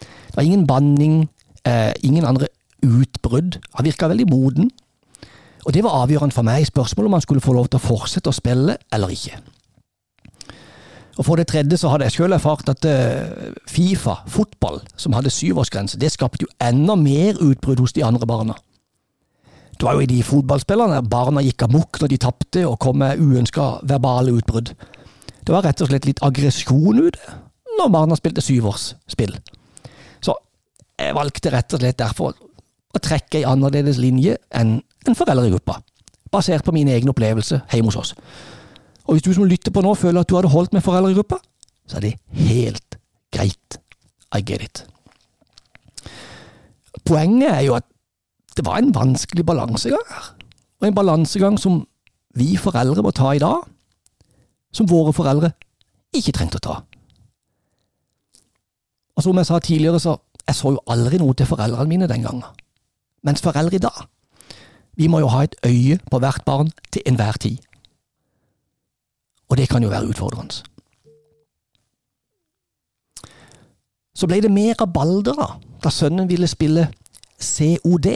Det var ingen banning, eh, ingen andre utbrudd. Han virka veldig moden. Og det var avgjørende for meg spørsmålet om han skulle få lov til å fortsette å spille eller ikke. Og For det tredje så hadde jeg selv erfart at uh, Fifa, fotball, som hadde syvårsgrense, det skapte jo enda mer utbrudd hos de andre barna. Det var jo i de fotballspillerne barna gikk amok når de tapte og kom med uønska verbale utbrudd. Det var rett og slett litt aggresjon ute når barna spilte syvårsspill. Så jeg valgte rett og slett derfor å trekke ei annerledes linje enn en foreldregruppa, basert på min egen opplevelse hjemme hos oss. Og hvis du som lytter på nå føler at du hadde holdt med foreldregruppa, så er det helt greit. I get it. Poenget er jo at det var en vanskelig balansegang her. Og en balansegang som vi foreldre må ta i dag, som våre foreldre ikke trengte å ta. Og som jeg sa tidligere, så jeg så jo aldri noe til foreldrene mine den gangen. Mens foreldre i dag, vi må jo ha et øye på hvert barn til enhver tid. Og det kan jo være utfordrende. Så ble det mer rabalder da, da sønnen ville spille COD.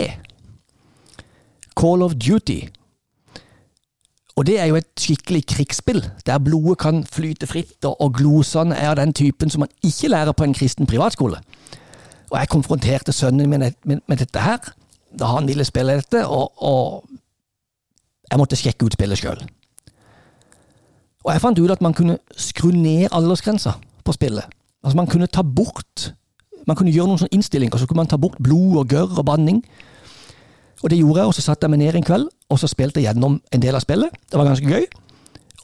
Call of Duty. Og det er jo et skikkelig krigsspill, der blodet kan flyte fritt, og glosene er av den typen som man ikke lærer på en kristen privatskole. Og jeg konfronterte sønnen min med dette her, da han ville spille dette, og, og jeg måtte sjekke ut spillet sjøl. Og jeg fant ut at man kunne skru ned aldersgrensa på spillet. Altså Man kunne ta bort Man kunne gjøre noen sånne innstillinger, så kunne man ta bort blod og gørr og banning. Og det gjorde jeg, og så satte jeg meg ned en kveld og så spilte jeg gjennom en del av spillet. Det var ganske gøy.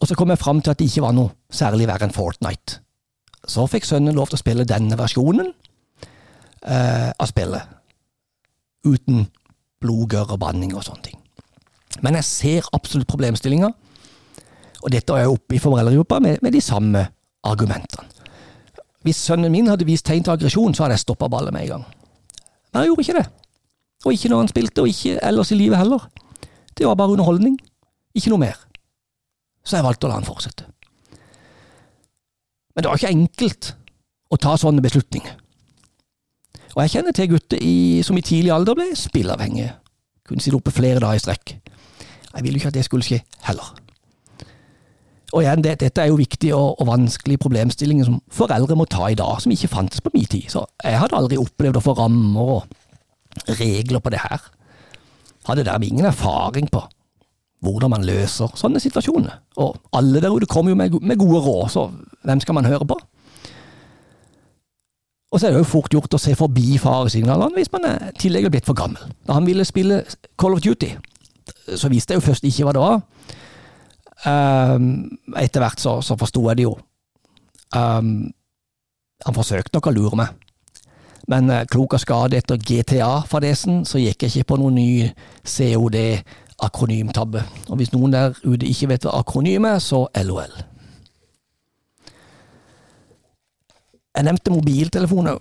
Og så kom jeg fram til at det ikke var noe særlig verre enn Fortnite. Så fikk sønnen lov til å spille denne versjonen eh, av spillet. Uten blod, gørr og banning og sånne ting. Men jeg ser absolutt problemstillinga. Og dette er jeg oppe i foreldregruppa med, med, de samme argumentene. Hvis sønnen min hadde vist tegn til aggresjon, så hadde jeg stoppa ballet med en gang. Men jeg gjorde ikke det. Og ikke når han spilte, og ikke ellers i livet heller. Det var bare underholdning. Ikke noe mer. Så jeg valgte å la han fortsette. Men det var ikke enkelt å ta sånne beslutninger. Og jeg kjenner til gutter i, som i tidlig alder ble spilleavhengige. Kunne sitte oppe flere dager i strekk. Jeg ville jo ikke at det skulle skje heller. Og igjen, det, dette er jo viktige og, og vanskelige problemstillinger som foreldre må ta i dag, som ikke fantes på min tid. Så jeg hadde aldri opplevd å få rammer og regler på det her. Hadde dermed ingen erfaring på hvordan man løser sånne situasjoner. Og alle der ute kommer jo med, med gode råd, så hvem skal man høre på? Og så er det jo fort gjort å se forbi faresignalene hvis man er tillegg blitt for gammel. Da han ville spille Call of Duty, så visste jeg jo først ikke hva det var. Um, etter hvert så, så forsto jeg det jo. Um, han forsøkte nok å lure meg, men uh, klok av skade etter GTA-fadesen, så gikk jeg ikke på noen ny COD-akronymtabbe. Og hvis noen der ute ikke vet hva akronym er, så LOL. Jeg nevnte mobiltelefoner.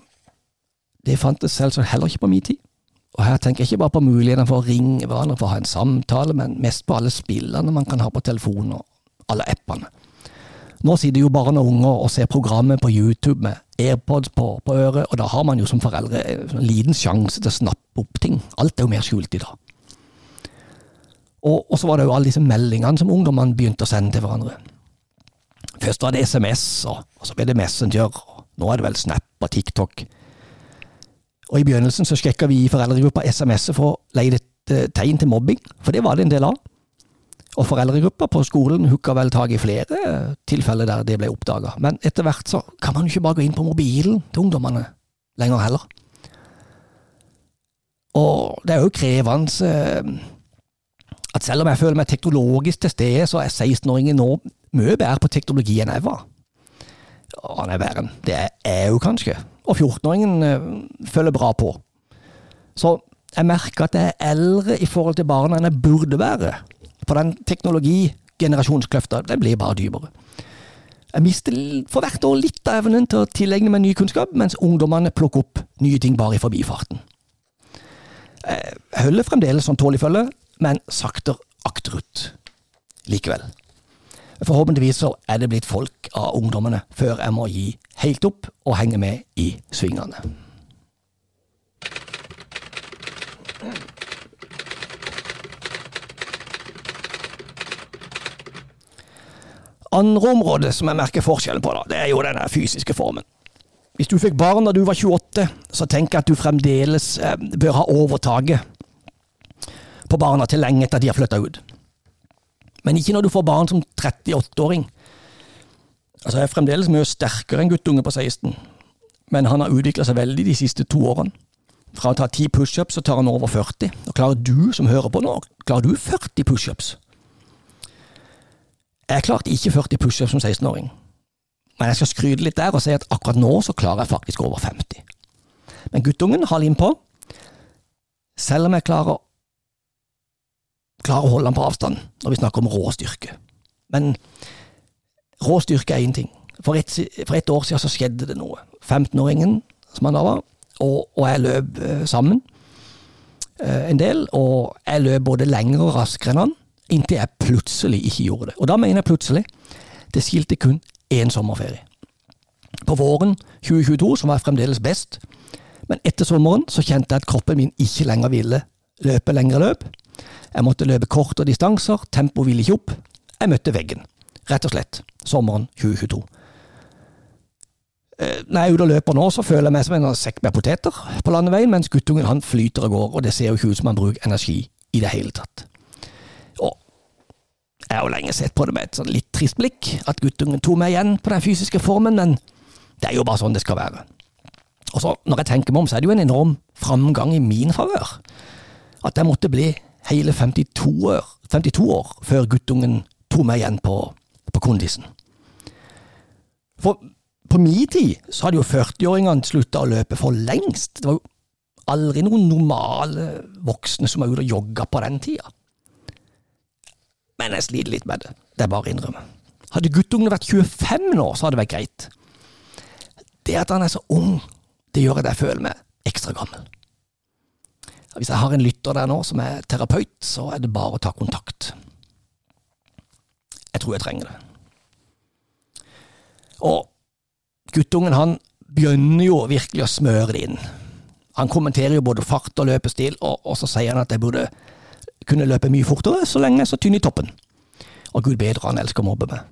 Det fantes selvsagt heller ikke på min tid. Og her tenker jeg ikke bare på mulighetene for å ringe hverandre for å ha en samtale, men mest på alle spillene man kan ha på telefonen, og alle appene. Nå sitter jo barn og unger og ser programmet på YouTube med AirPods på, på øret, og da har man jo som foreldre en liten sjanse til å snappe opp ting. Alt er jo mer skjult i dag. Og, og så var det jo alle disse meldingene som ungdommene begynte å sende til hverandre. Først var det SMS, og, og så ble det Messenger, og nå er det vel Snap og TikTok. Og I begynnelsen så sjekka vi i foreldregruppa SMS-et for å leie et eh, tegn til mobbing, for det var det en del av. Og foreldregruppa på skolen hooka vel tak i flere tilfeller der det ble oppdaga. Men etter hvert så kan man jo ikke bare gå inn på mobilen til ungdommene lenger heller. Og det er jo krevende eh, at selv om jeg føler meg teknologisk til stede, så er 16-åringen nå mye bedre på teknologi enn jeg var. Han er verre enn det er jo kanskje. Og 14-åringen eh, følger bra på. Så jeg merker at jeg er eldre i forhold til barna enn jeg burde være. For den teknologigenerasjonskløfta, den blir bare dypere. Jeg mister for hvert år litt av evnen til å tilegne meg ny kunnskap, mens ungdommene plukker opp nye ting bare i forbifarten. Jeg holder fremdeles sånn tålig følge, men sakter akterut likevel. Forhåpentligvis så er det blitt folk av ungdommene før jeg må gi helt opp og henge med i svingene. Andre området som jeg merker forskjellen på, da, det er jo den fysiske formen. Hvis du fikk barn da du var 28, så tenker jeg at du fremdeles eh, bør ha overtaket på barna til lenge etter at de har flytta ut. Men ikke når du får barn som 38-åring. Altså, Jeg er fremdeles mye sterkere enn guttunge på 16, men han har utvikla seg veldig de siste to årene. Fra å ta 10 pushups, så tar han over 40. Og klarer du som hører på nå, klarer du 40 pushups? Jeg klarte ikke 40 pushups som 16-åring, men jeg skal skryte litt der og si at akkurat nå så klarer jeg faktisk over 50. Men guttungen har lim på, selv om jeg klarer, klarer å holde han på avstand når vi snakker om rå styrke. Men rå styrke er én ting. For ett et år siden så skjedde det noe. 15-åringen, som han da var, og, og jeg løp eh, sammen eh, en del, og jeg løp både lengre og raskere enn han inntil jeg plutselig ikke gjorde det. Og da mener jeg plutselig. Det skilte kun én sommerferie. På våren 2022 så var fremdeles best, men etter sommeren så kjente jeg at kroppen min ikke lenger ville løpe lengre løp. Jeg måtte løpe kortere distanser, tempoet ville ikke opp. Jeg møtte veggen, rett og slett, sommeren 2022. Eh, når jeg er ute og løper nå, så føler jeg meg som en sekk med poteter på landeveien, mens guttungen han flyter og går, og det ser jo ikke ut som han bruker energi i det hele tatt. Og Jeg har jo lenge sett på det med et sånn litt trist blikk, at guttungen tok meg igjen på den fysiske formen, men det er jo bare sånn det skal være. Og så, når jeg tenker meg om, så er det jo en enorm framgang i min favør. At jeg måtte bli hele 52 år, 52 år før guttungen tok meg igjen på, på kondisen. For på min tid så hadde jo 40-åringene slutta å løpe for lengst. Det var jo aldri noen normale voksne som var ute og jogga på den tida. Men jeg sliter litt med det. Det er bare å innrømme. Hadde guttungen vært 25 nå, så hadde det vært greit. Det at han er så ung, det gjør at jeg føler meg ekstra gammel. Hvis jeg har en lytter der nå som er terapeut, så er det bare å ta kontakt. Jeg tror jeg trenger det. Og guttungen, han begynner jo virkelig å smøre det inn. Han kommenterer jo både fart og løpestil, og, og så sier han at jeg burde kunne løpe mye fortere så lenge jeg er så tynn i toppen. Og gud bedre, han elsker å mobbe meg.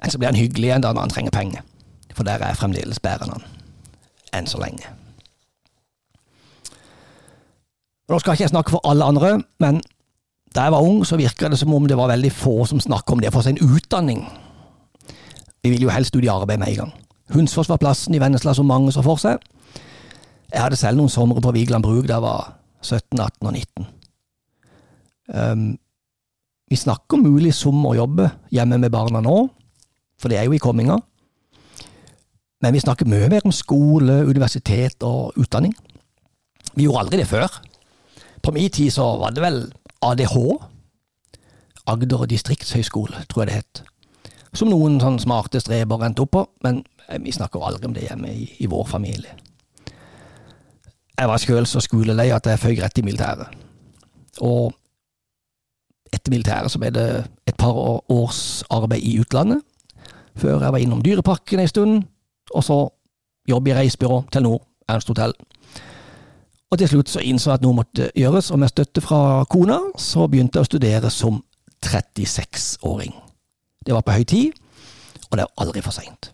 Men så blir han hyggelig igjen da når han trenger penger, for der er jeg fremdeles bedre enn han. Enn så lenge. Nå skal ikke jeg snakke for alle andre, men da jeg var ung, så virka det som om det var veldig få som snakket om det for sin utdanning. Vi ville jo helst ut i arbeid med en gang. Hunsfors var plassen i Vennesla som mange så for seg. Jeg hadde selv noen somre på Vigeland bruk da jeg var 17, 18 og 19. Um, vi snakker om mulig sommerjobbe hjemme med barna nå, for det er jo i komminga. Men vi snakker mye mer om skole, universitet og utdanning. Vi gjorde aldri det før. På min tid så var det vel ADH, Agder distriktshøgskole, tror jeg det het. Som noen sånn smarte streber endte opp på, men vi snakker aldri om det hjemme i, i vår familie. Jeg var sjøl så skolelei at jeg føyk rett i militæret. Og etter militæret så ble det et par års arbeid i utlandet, før jeg var innom Dyreparken en stund, og så jobb i reisebyrå, Telenor, Ernst Hotell. Og til slutt så innså jeg at noe måtte gjøres, og med støtte fra kona så begynte jeg å studere som 36-åring. Det var på høy tid, og det er aldri for seint.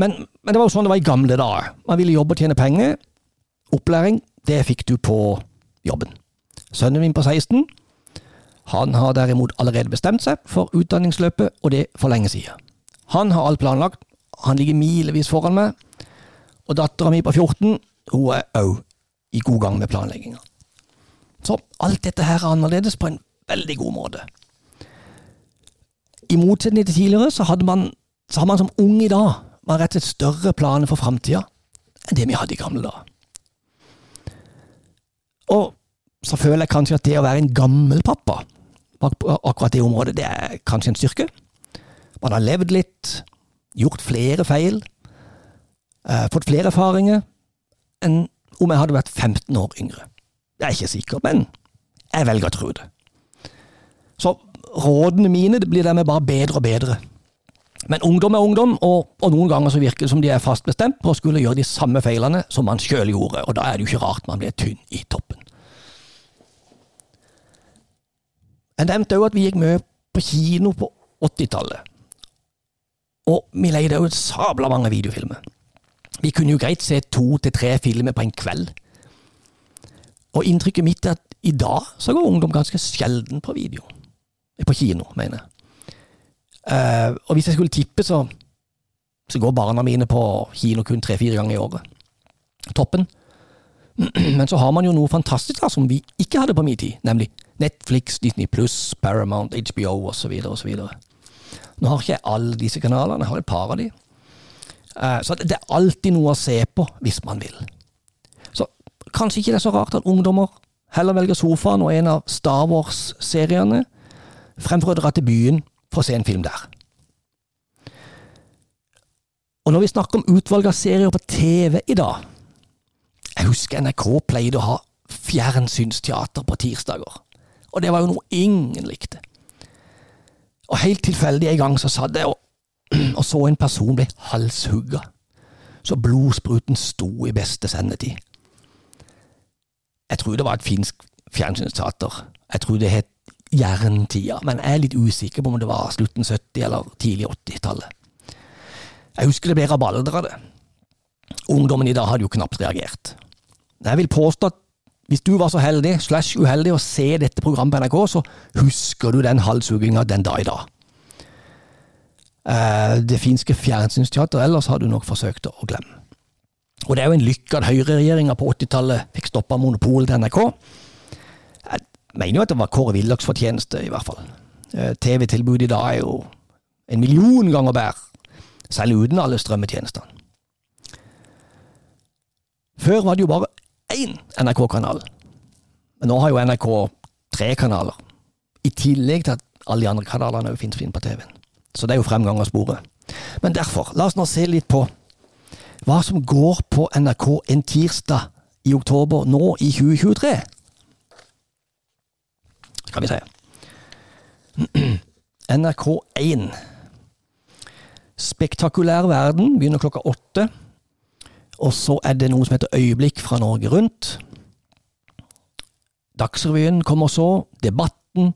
Men, men, det var jo sånn det var i gamle dager. Man ville jobbe og tjene penger. Opplæring, det fikk du på jobben. Sønnen min på 16 han har derimot allerede bestemt seg for utdanningsløpet, og det for lenge siden. Han har alt planlagt, han ligger milevis foran meg, og dattera mi på 14 hun er òg i god gang med planlegginga. Så alt dette her er annerledes på en veldig god måte. I motsetning til tidligere, så, man, så har man som ung i dag man rett og slett større planer for framtida enn det vi hadde i gamle dager. Og så føler jeg kanskje at det å være en gammel pappa på akkurat det området, det er kanskje en styrke. Man har levd litt, gjort flere feil, eh, fått flere erfaringer enn om jeg hadde vært 15 år yngre. Jeg er ikke sikker, men jeg velger å tro det. Så rådene mine det blir dermed bare bedre og bedre. Men ungdom er ungdom, og, og, noen ganger så virker det som de er fast bestemt på å skulle gjøre de samme feilene som man sjøl gjorde, og da er det jo ikke rart man blir tynn i toppen. Jeg nevnte òg at vi gikk mye på kino på 80-tallet. Og vi leide òg sabla mange videofilmer. Vi kunne jo greit se to til tre filmer på en kveld. Og inntrykket mitt er at i dag så går ungdom ganske sjelden på video. På kino, mener jeg. Uh, og hvis jeg skulle tippe, så, så går barna mine på kino kun tre-fire ganger i året. Toppen. Men så har man jo noe fantastisk da, som vi ikke hadde på min tid, nemlig Netflix, Disney pluss, Paramount, HBO osv. osv. Nå har ikke jeg alle disse kanalene, jeg har et par av de. Uh, så det er alltid noe å se på, hvis man vil. Så kanskje ikke det er så rart at ungdommer heller velger sofaen og en av Star Wars-seriene, fremfor å dra til byen for å se en film der. Og når vi snakker om utvalg av serier på TV i dag Jeg husker NRK pleide å ha fjernsynsteater på tirsdager. Og det var jo noe ingen likte. Og helt tilfeldig en gang så satt jeg og, og så en person bli halshugga. Så blodspruten sto i beste sendetid. Jeg tror det var et finsk fjernsynsteater. Jeg tror det het jerntida, men jeg er litt usikker på om det var slutten 70- eller tidlig 80-tallet. Jeg husker det ble rabalder av det. Ungdommen i dag hadde jo knapt reagert. Jeg vil påstå at hvis du var så heldig, slash uheldig, å se dette programmet på NRK, så husker du den halshugginga den dag i dag. Eh, det finske fjernsynsteateret ellers har du nok forsøkt å glemme. Og det er jo en lykke at høyreregjeringa på 80-tallet fikk stoppa monopolet til NRK Jeg mener jo at det var Kåre Willochs fortjeneste, i hvert fall. Eh, TV-tilbudet i dag er jo en million ganger bedre, selv uten alle strømmetjenestene. Før var det jo bare én NRK-kanal, men nå har jo NRK tre kanaler, i tillegg til at alle de andre kanalene òg finnes på TV-en. Så det er jo fremgang av sporet. Men derfor, la oss nå se litt på hva som går på NRK en tirsdag i oktober nå i 2023 skal vi se. NRK1. Spektakulær verden begynner klokka åtte. Og så er det noe som heter Øyeblikk fra Norge Rundt. Dagsrevyen kommer så. Debatten.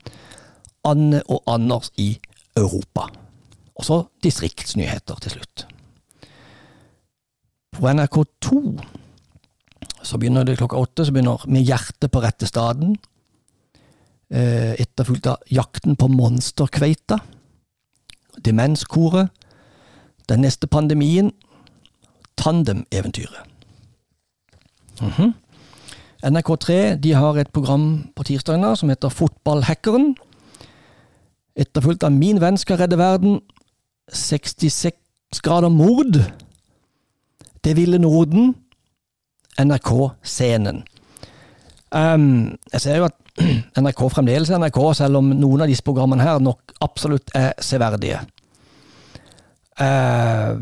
Anne og Anders i Europa. Og så distriktsnyheter til slutt. På NRK2 så begynner det klokka åtte. Så begynner Med hjertet på rette staden. Eh, etterfulgt av Jakten på monsterkveita, Demenskoret, Den neste pandemien, Tandem-eventyret. Mm -hmm. NRK3 de har et program på tirsdagene som heter Fotballhackeren. Etterfulgt av Min venn skal redde verden, 66 grader mord, Det ville Norden, NRK-scenen. Um, jeg ser jo at NRK fremdeles er NRK, selv om noen av disse programmene her nok absolutt er severdige. Uh,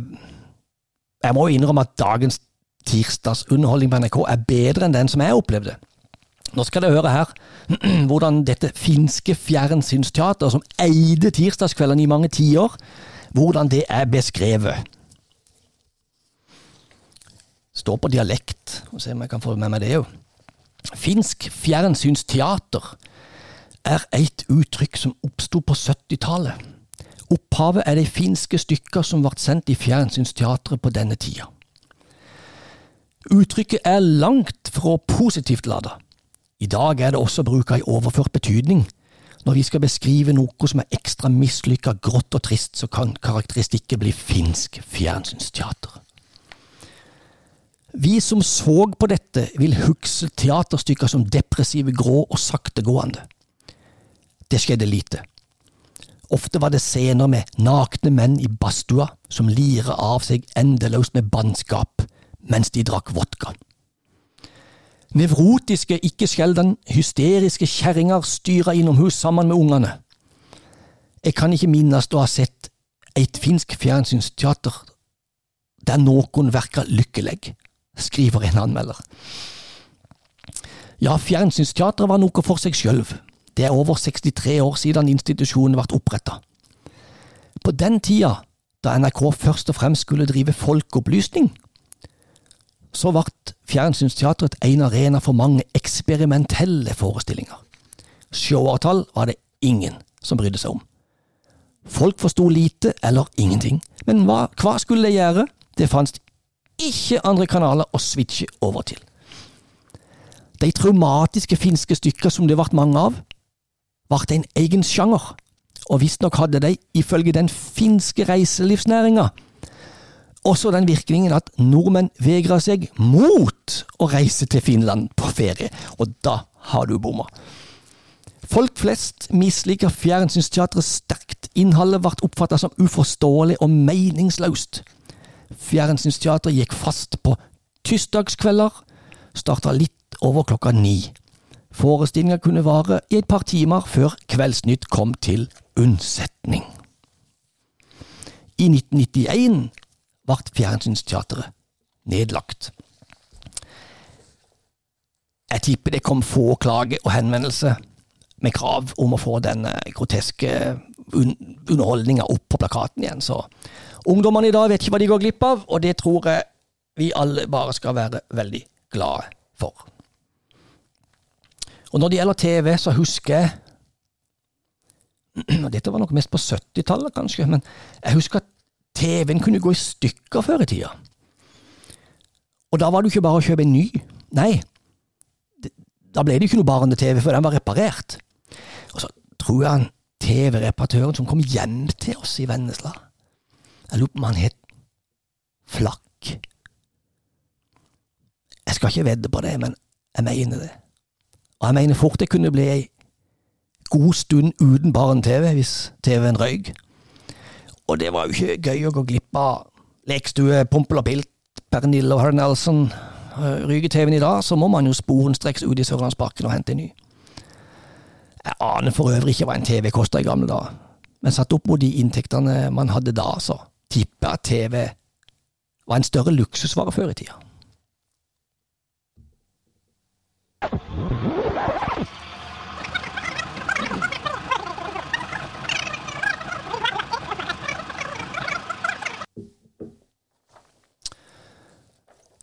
jeg må jo innrømme at dagens tirsdagsunderholdning på NRK er bedre enn den som jeg opplevde. Nå skal dere høre her hvordan dette finske fjernsynsteateret, som eide tirsdagskveldene i mange tiår, hvordan det er beskrevet. Står på dialekt, og se om jeg kan få med meg det òg. Finsk fjernsynsteater er et uttrykk som oppsto på 70-tallet. Opphavet er de finske stykker som ble sendt i fjernsynsteatret på denne tida. Uttrykket er langt fra positivt lada. I dag er det også bruka i overført betydning. Når vi skal beskrive noe som er ekstra mislykka, grått og trist, så kan karakteristikken bli finsk fjernsynsteater. Vi som så på dette, vil huske teaterstykker som depressive, grå og saktegående. Det skjedde lite. Ofte var det scener med nakne menn i badstua som lirer av seg endeløst med bannskap mens de drakk vodka. Nevrotiske, ikke sjelden hysteriske kjerringer styra innomhus sammen med ungene. Jeg kan ikke minnes å ha sett et finsk fjernsynsteater der noen virker lykkelig, skriver en anmelder. Ja, fjernsynsteatret var noe for seg sjøl. Det er over 63 år siden institusjonen ble oppretta. På den tida, da NRK først og fremst skulle drive folkeopplysning, så ble Fjernsynsteatret en arena for mange eksperimentelle forestillinger. Showartall var det ingen som brydde seg om. Folk forsto lite eller ingenting, men hva, hva skulle de gjøre? Det fantes ikke andre kanaler å switche over til. De traumatiske finske stykker som det ble mange av, ble en egen sjanger, og visstnok hadde de, ifølge den finske reiselivsnæringa, også den virkningen at nordmenn vegrer seg mot å reise til Finland på ferie, og da har du bomma. Folk flest misliker fjernsynsteatret sterkt. Innholdet ble oppfattet som uforståelig og meningsløst. Fjernsynsteatret gikk fast på tirsdagskvelder, starta litt over klokka ni. Forestillinga kunne vare i et par timer før Kveldsnytt kom til unnsetning. I 1991 ble Fjernsynsteatret nedlagt. Jeg tipper det kom få klager og henvendelser med krav om å få denne groteske un underholdninga opp på plakaten igjen. Så ungdommene i dag vet ikke hva de går glipp av, og det tror jeg vi alle bare skal være veldig glade for. Og når det gjelder TV, så husker jeg Dette var nok mest på 70-tallet, kanskje, men jeg husker at TV-en kunne gå i stykker før i tida. Og da var det jo ikke bare å kjøpe en ny. Nei, da ble det jo ikke noe barne-TV, for den var reparert. Og så tror jeg han TV-reparatøren som kom hjem til oss i Vennesla Jeg lurer på om han het Flakk. Jeg skal ikke vedde på det, men jeg mener det. Og jeg mener fort det kunne bli ei god stund uten barne-TV hvis TV-en røyk. Og det var jo ikke gøy å gå glipp av lekstue, Pompel og Pilt, Pernille og Harry Nelson. Ryker TV-en i dag, så må man jo sporenstreks ut i Sørlandsparken og hente en ny. Jeg aner for øvrig ikke hva en TV kosta i gamle dager, men satt opp mot de inntektene man hadde da, så tipper jeg at TV var en større luksusvare før i tida.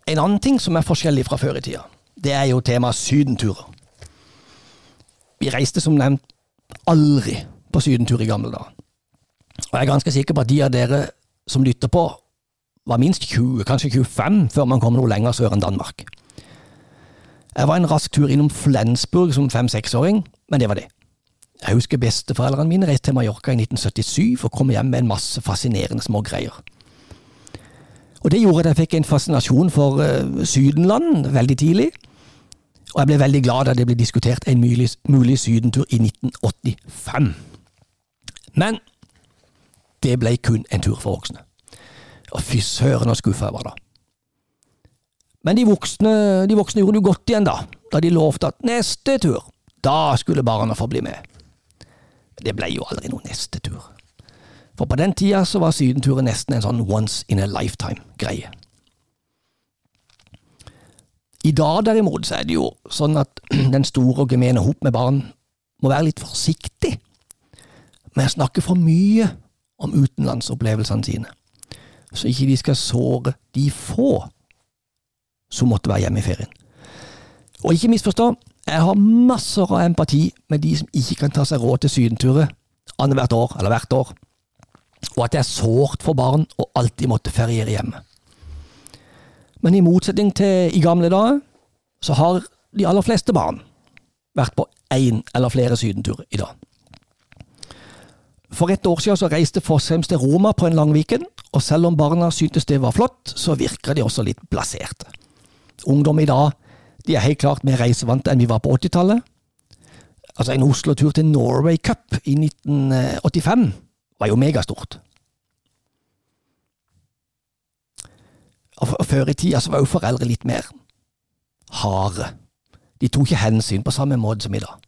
En annen ting som er forskjellig fra før i tida, det er jo temaet sydenturer. Vi reiste som nevnt aldri på sydentur i gamle dager. Og jeg er ganske sikker på at de av dere som lytter på, var minst 20, kanskje 25, før man kom noe lenger sør enn Danmark. Jeg var en rask tur innom Flensburg som fem-seksåring, men det var det. Jeg husker besteforeldrene mine reiste til Mallorca i 1977 og kom hjem med en masse fascinerende små greier. Og det gjorde at jeg fikk en fascinasjon for uh, Sydenland veldig tidlig. Og jeg ble veldig glad da det ble diskutert en mulig, mulig sydentur i 1985. Men det ble kun en tur for voksne. Og fy søren så skuffa jeg var da. Men de voksne, de voksne gjorde det godt igjen, da, da de lovte at neste tur, da skulle barna få bli med. Det ble jo aldri noen neste tur. For på den tida så var sydenturen nesten en sånn once in a lifetime-greie. I dag derimot så er det jo sånn at den store og gemene hop med barn må være litt forsiktig med å snakke for mye om utenlandsopplevelsene sine, så ikke de skal såre de få som måtte være hjemme i ferien. Og ikke misforstå, jeg har masser av empati med de som ikke kan ta seg råd til sydenturer annethvert år eller hvert år og at det er sårt for barn å alltid måtte feriere hjemme. Men i motsetning til i gamle dager, så har de aller fleste barn vært på én eller flere sydenturer i dag. For et år siden så reiste Fossheim til Roma på en lang weekend, og selv om barna syntes det var flott, så virker de også litt blaserte. ungdom i dag de er helt klart mer reisevante enn vi var på 80-tallet. Altså, en Oslo-tur til Norway Cup i 1985 var jo megastort. Og før i tida så var jo foreldre litt mer harde. De tok ikke hensyn på samme måte som i dag.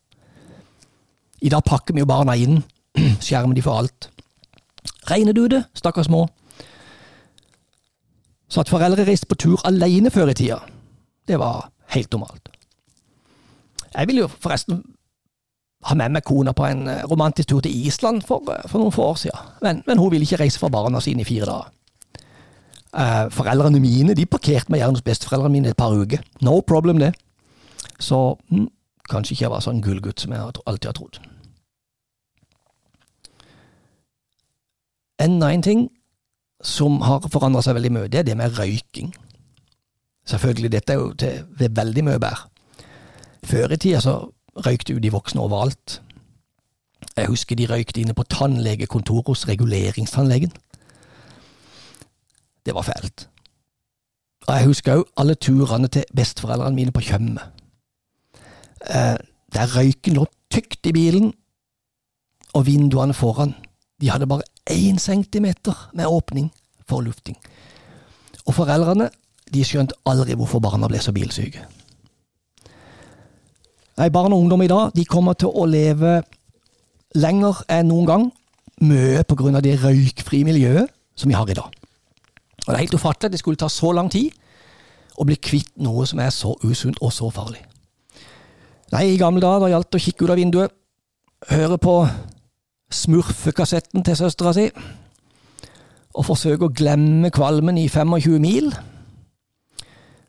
I dag pakker vi jo barna inn, skjermer de for alt. Regner du det, stakkars små? Så at foreldre reiste på tur alene før i tida, det var helt normalt. Jeg vil jo forresten ha med meg kona på en eh, romantisk tur til Island for, eh, for noen få år siden, men, men hun ville ikke reise for barna sine i fire dager. Eh, foreldrene mine de parkerte meg gjerne hos besteforeldrene mine et par uker. No problem, det. Så hm, kanskje ikke jeg var sånn gullgutt som jeg alltid har trodd. Enda en ting som har forandra seg veldig mye, det er det med røyking. Selvfølgelig, dette er jo til veldig mye bedre. Før i tida så røykte jo de voksne overalt. Jeg husker de røykte inne på tannlegekontoret hos reguleringstannlegen. Det var fælt. Og jeg husker òg alle turene til besteforeldrene mine på Tjøme. Eh, der røyken lå tykt i bilen, og vinduene foran, de hadde bare én centimeter med åpning for lufting. Og foreldrene, de skjønte aldri hvorfor barna ble så bilsyke. Nei, barn og ungdom i dag, de kommer til å leve lenger enn noen gang, mye av det røykfrie miljøet som vi har i dag. Og Det er helt ufattelig at det skulle ta så lang tid å bli kvitt noe som er så usunt og så farlig. Nei, i gamle dager da gjaldt det å kikke ut av vinduet, høre på smurfekassetten til søstera si, og forsøke å glemme kvalmen i 25 mil.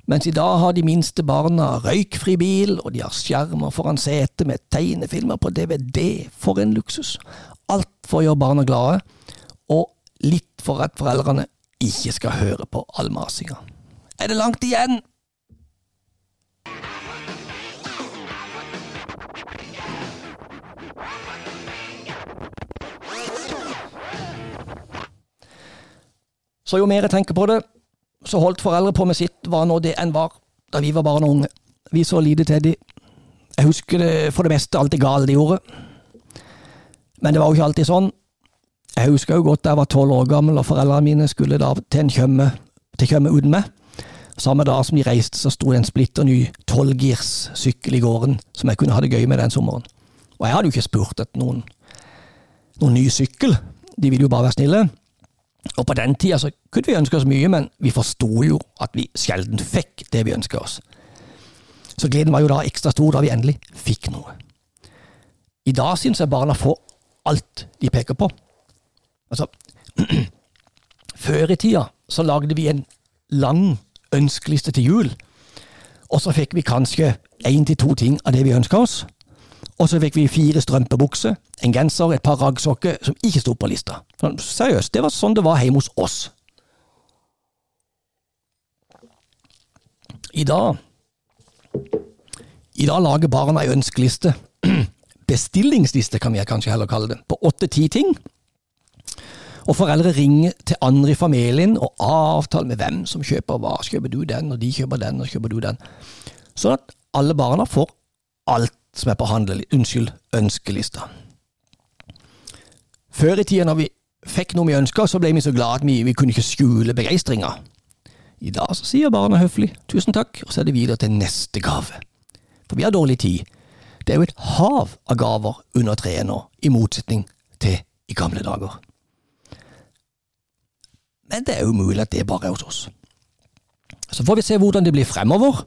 Mens i dag har de minste barna røykfri bil, og de har skjermer foran setet med tegnefilmer på DVD. For en luksus! Alt for å gjøre barna glade, og litt for at foreldrene ikke skal høre på all masinga. Er det langt igjen? Så jo mer jeg tenker på det, så holdt foreldre på med sitt var nå det enn var da vi var barn og unge. Vi så lite til de. Jeg husker det for det meste alt det gale de gjorde. Men det var jo ikke alltid sånn. Jeg husker jo godt da jeg var tolv år gammel og foreldrene mine skulle da til en kjømme, til kjømme uten meg. Samme dag som de reiste, så sto det en splitter ny tolvgirs sykkel i gården som jeg kunne ha det gøy med den sommeren. Og jeg hadde jo ikke spurt etter noen, noen ny sykkel, de ville jo bare være snille. Og på den tida så kunne vi ønske oss mye, men vi forsto jo at vi sjelden fikk det vi ønska oss. Så gleden var jo da ekstra stor da vi endelig fikk noe. I dag syns jeg barna får alt de peker på. Altså, før i tida så lagde vi en lang ønskeliste til jul, og så fikk vi kanskje én til to ting av det vi ønska oss. Og så fikk vi fire strømpebukser, en genser, et par raggsokker som ikke sto på lista. Seriøst, det var sånn det var hjemme hos oss. I dag I dag lager barna ei ønskeliste. Bestillingsliste, kan vi kanskje heller kalle det, på åtte-ti ting og foreldre ringer til andre i familien og avtaler med hvem som kjøper hva. Kjøper du den, og de kjøper den, og kjøper du den. Sånn at alle barna får alt som er på handel, unnskyld, ønskelista. Før i tida når vi fikk noe vi ønska, så ble vi så glad at vi, vi kunne ikke skjule begeistringa. I dag så sier barna høflig tusen takk, og så er det videre til neste gave. For vi har dårlig tid. Det er jo et hav av gaver under treet nå, i motsetning til i gamle dager. Men det er jo mulig at det bare er hos oss. Så får vi se hvordan det blir fremover.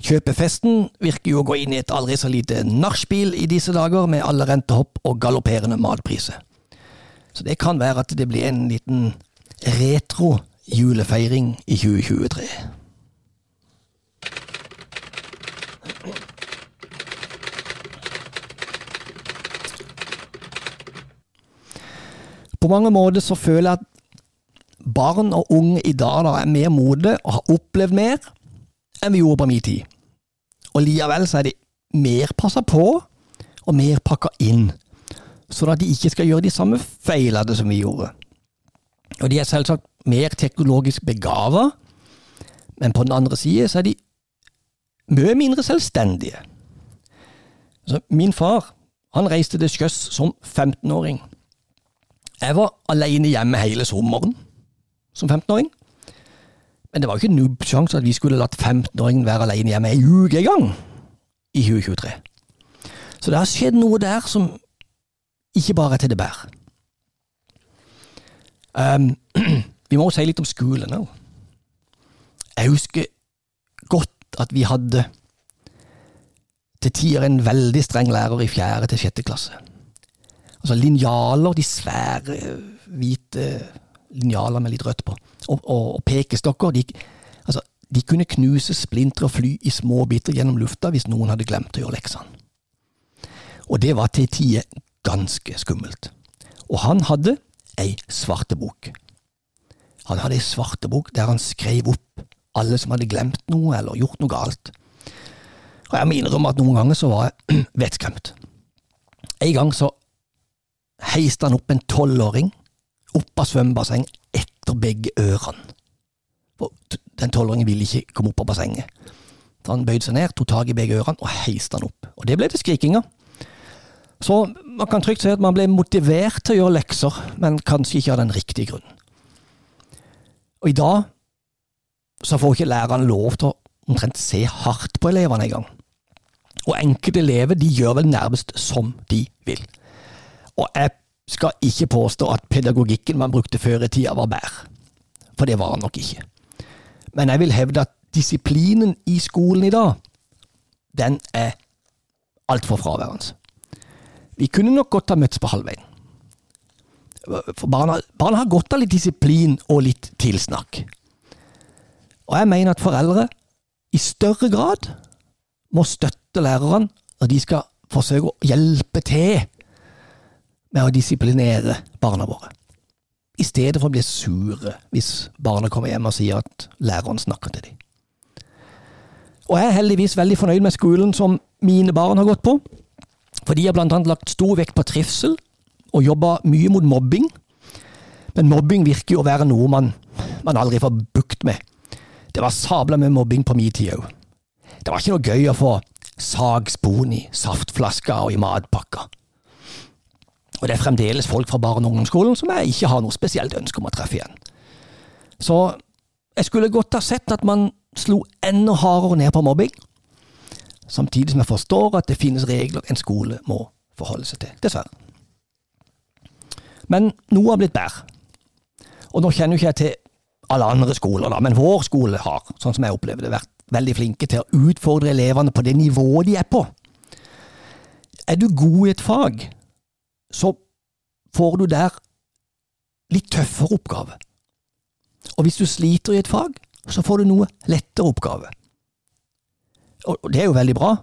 Kjøpefesten virker jo å gå inn i et aldri så lite nachspiel i disse dager, med alle rentehopp og galopperende matpriser. Så det kan være at det blir en liten retro julefeiring i 2023. På mange måter så føler jeg at barn og unge i dag da, er mer modne og har opplevd mer enn vi gjorde på min tid. Og likevel så er de mer passa på og mer pakka inn, sånn at de ikke skal gjøre de samme feilene som vi gjorde. Og de er selvsagt mer teknologisk begava, men på den andre side så er de mye mindre selvstendige. Altså, min far han reiste til sjøs som 15-åring. Jeg var alene hjemme hele sommeren som 15-åring. Men det var jo ikke nubbsjanse at vi skulle latt 15-åringen være alene hjemme ei uke engang i 2023. Så det har skjedd noe der som ikke bare er til det bære. Um, vi må jo si litt om skolen òg. Jeg husker godt at vi hadde til tider en veldig streng lærer i fjerde til sjette klasse. Altså linjaler, de svære, hvite linjaler med litt rødt på, og, og, pekestokker, de, altså, de kunne knuse splinter og fly i små biter gjennom lufta hvis noen hadde glemt å gjøre leksene. Og det var til tider ganske skummelt. Og han hadde ei svartebok. Han hadde ei svartebok der han skrev opp alle som hadde glemt noe eller gjort noe galt. Og jeg må innrømme at noen ganger så var jeg vettskremt. En gang så heiste han opp en tolvåring opp av svømmebasseng etter begge ørene. For den tolvåringen ville ikke komme opp av bassenget. Så han bøyde seg ned, tok tak i begge ørene og heiste han opp. Og det ble til skrikinga. Så man kan trygt si at man ble motivert til å gjøre lekser, men kanskje ikke av den riktige grunnen. Og i dag så får ikke lærerne lov til å omtrent se hardt på elevene engang. Og enkelte elever de gjør vel nærmest som de vil. Og jeg skal ikke påstå at pedagogikken man brukte før i tida var bær. for det var han nok ikke. Men jeg vil hevde at disiplinen i skolen i dag, den er altfor fraværende. Vi kunne nok godt ha møttes på halvveien. For barna, barna har godt av litt disiplin og litt tilsnakk. Og jeg mener at foreldre i større grad må støtte lærerne når de skal forsøke å hjelpe til med å disiplinere barna våre. I stedet for å bli sure hvis barna kommer hjem og sier at læreren snakker til dem. Og jeg er heldigvis veldig fornøyd med skolen som mine barn har gått på. For de har blant annet lagt stor vekt på trivsel, og jobba mye mot mobbing. Men mobbing virker jo å være noe man, man aldri får bukt med. Det var sabla med mobbing på min tid òg. Det var ikke noe gøy å få sagspon i saftflasker og i matpakker. Og det er fremdeles folk fra barne- og ungdomsskolen som jeg ikke har noe spesielt ønske om å treffe igjen. Så jeg skulle godt ha sett at man slo enda hardere ned på mobbing samtidig som jeg forstår at det finnes regler en skole må forholde seg til. Dessverre. Men noe har blitt bedre. Og nå kjenner jo ikke jeg til alle andre skoler, da, men vår skole har, sånn som jeg opplever det, vært veldig flinke til å utfordre elevene på det nivået de er på. Er du god i et fag, så får du der litt tøffere oppgave. Og hvis du sliter i et fag, så får du noe lettere oppgave. Og det er jo veldig bra.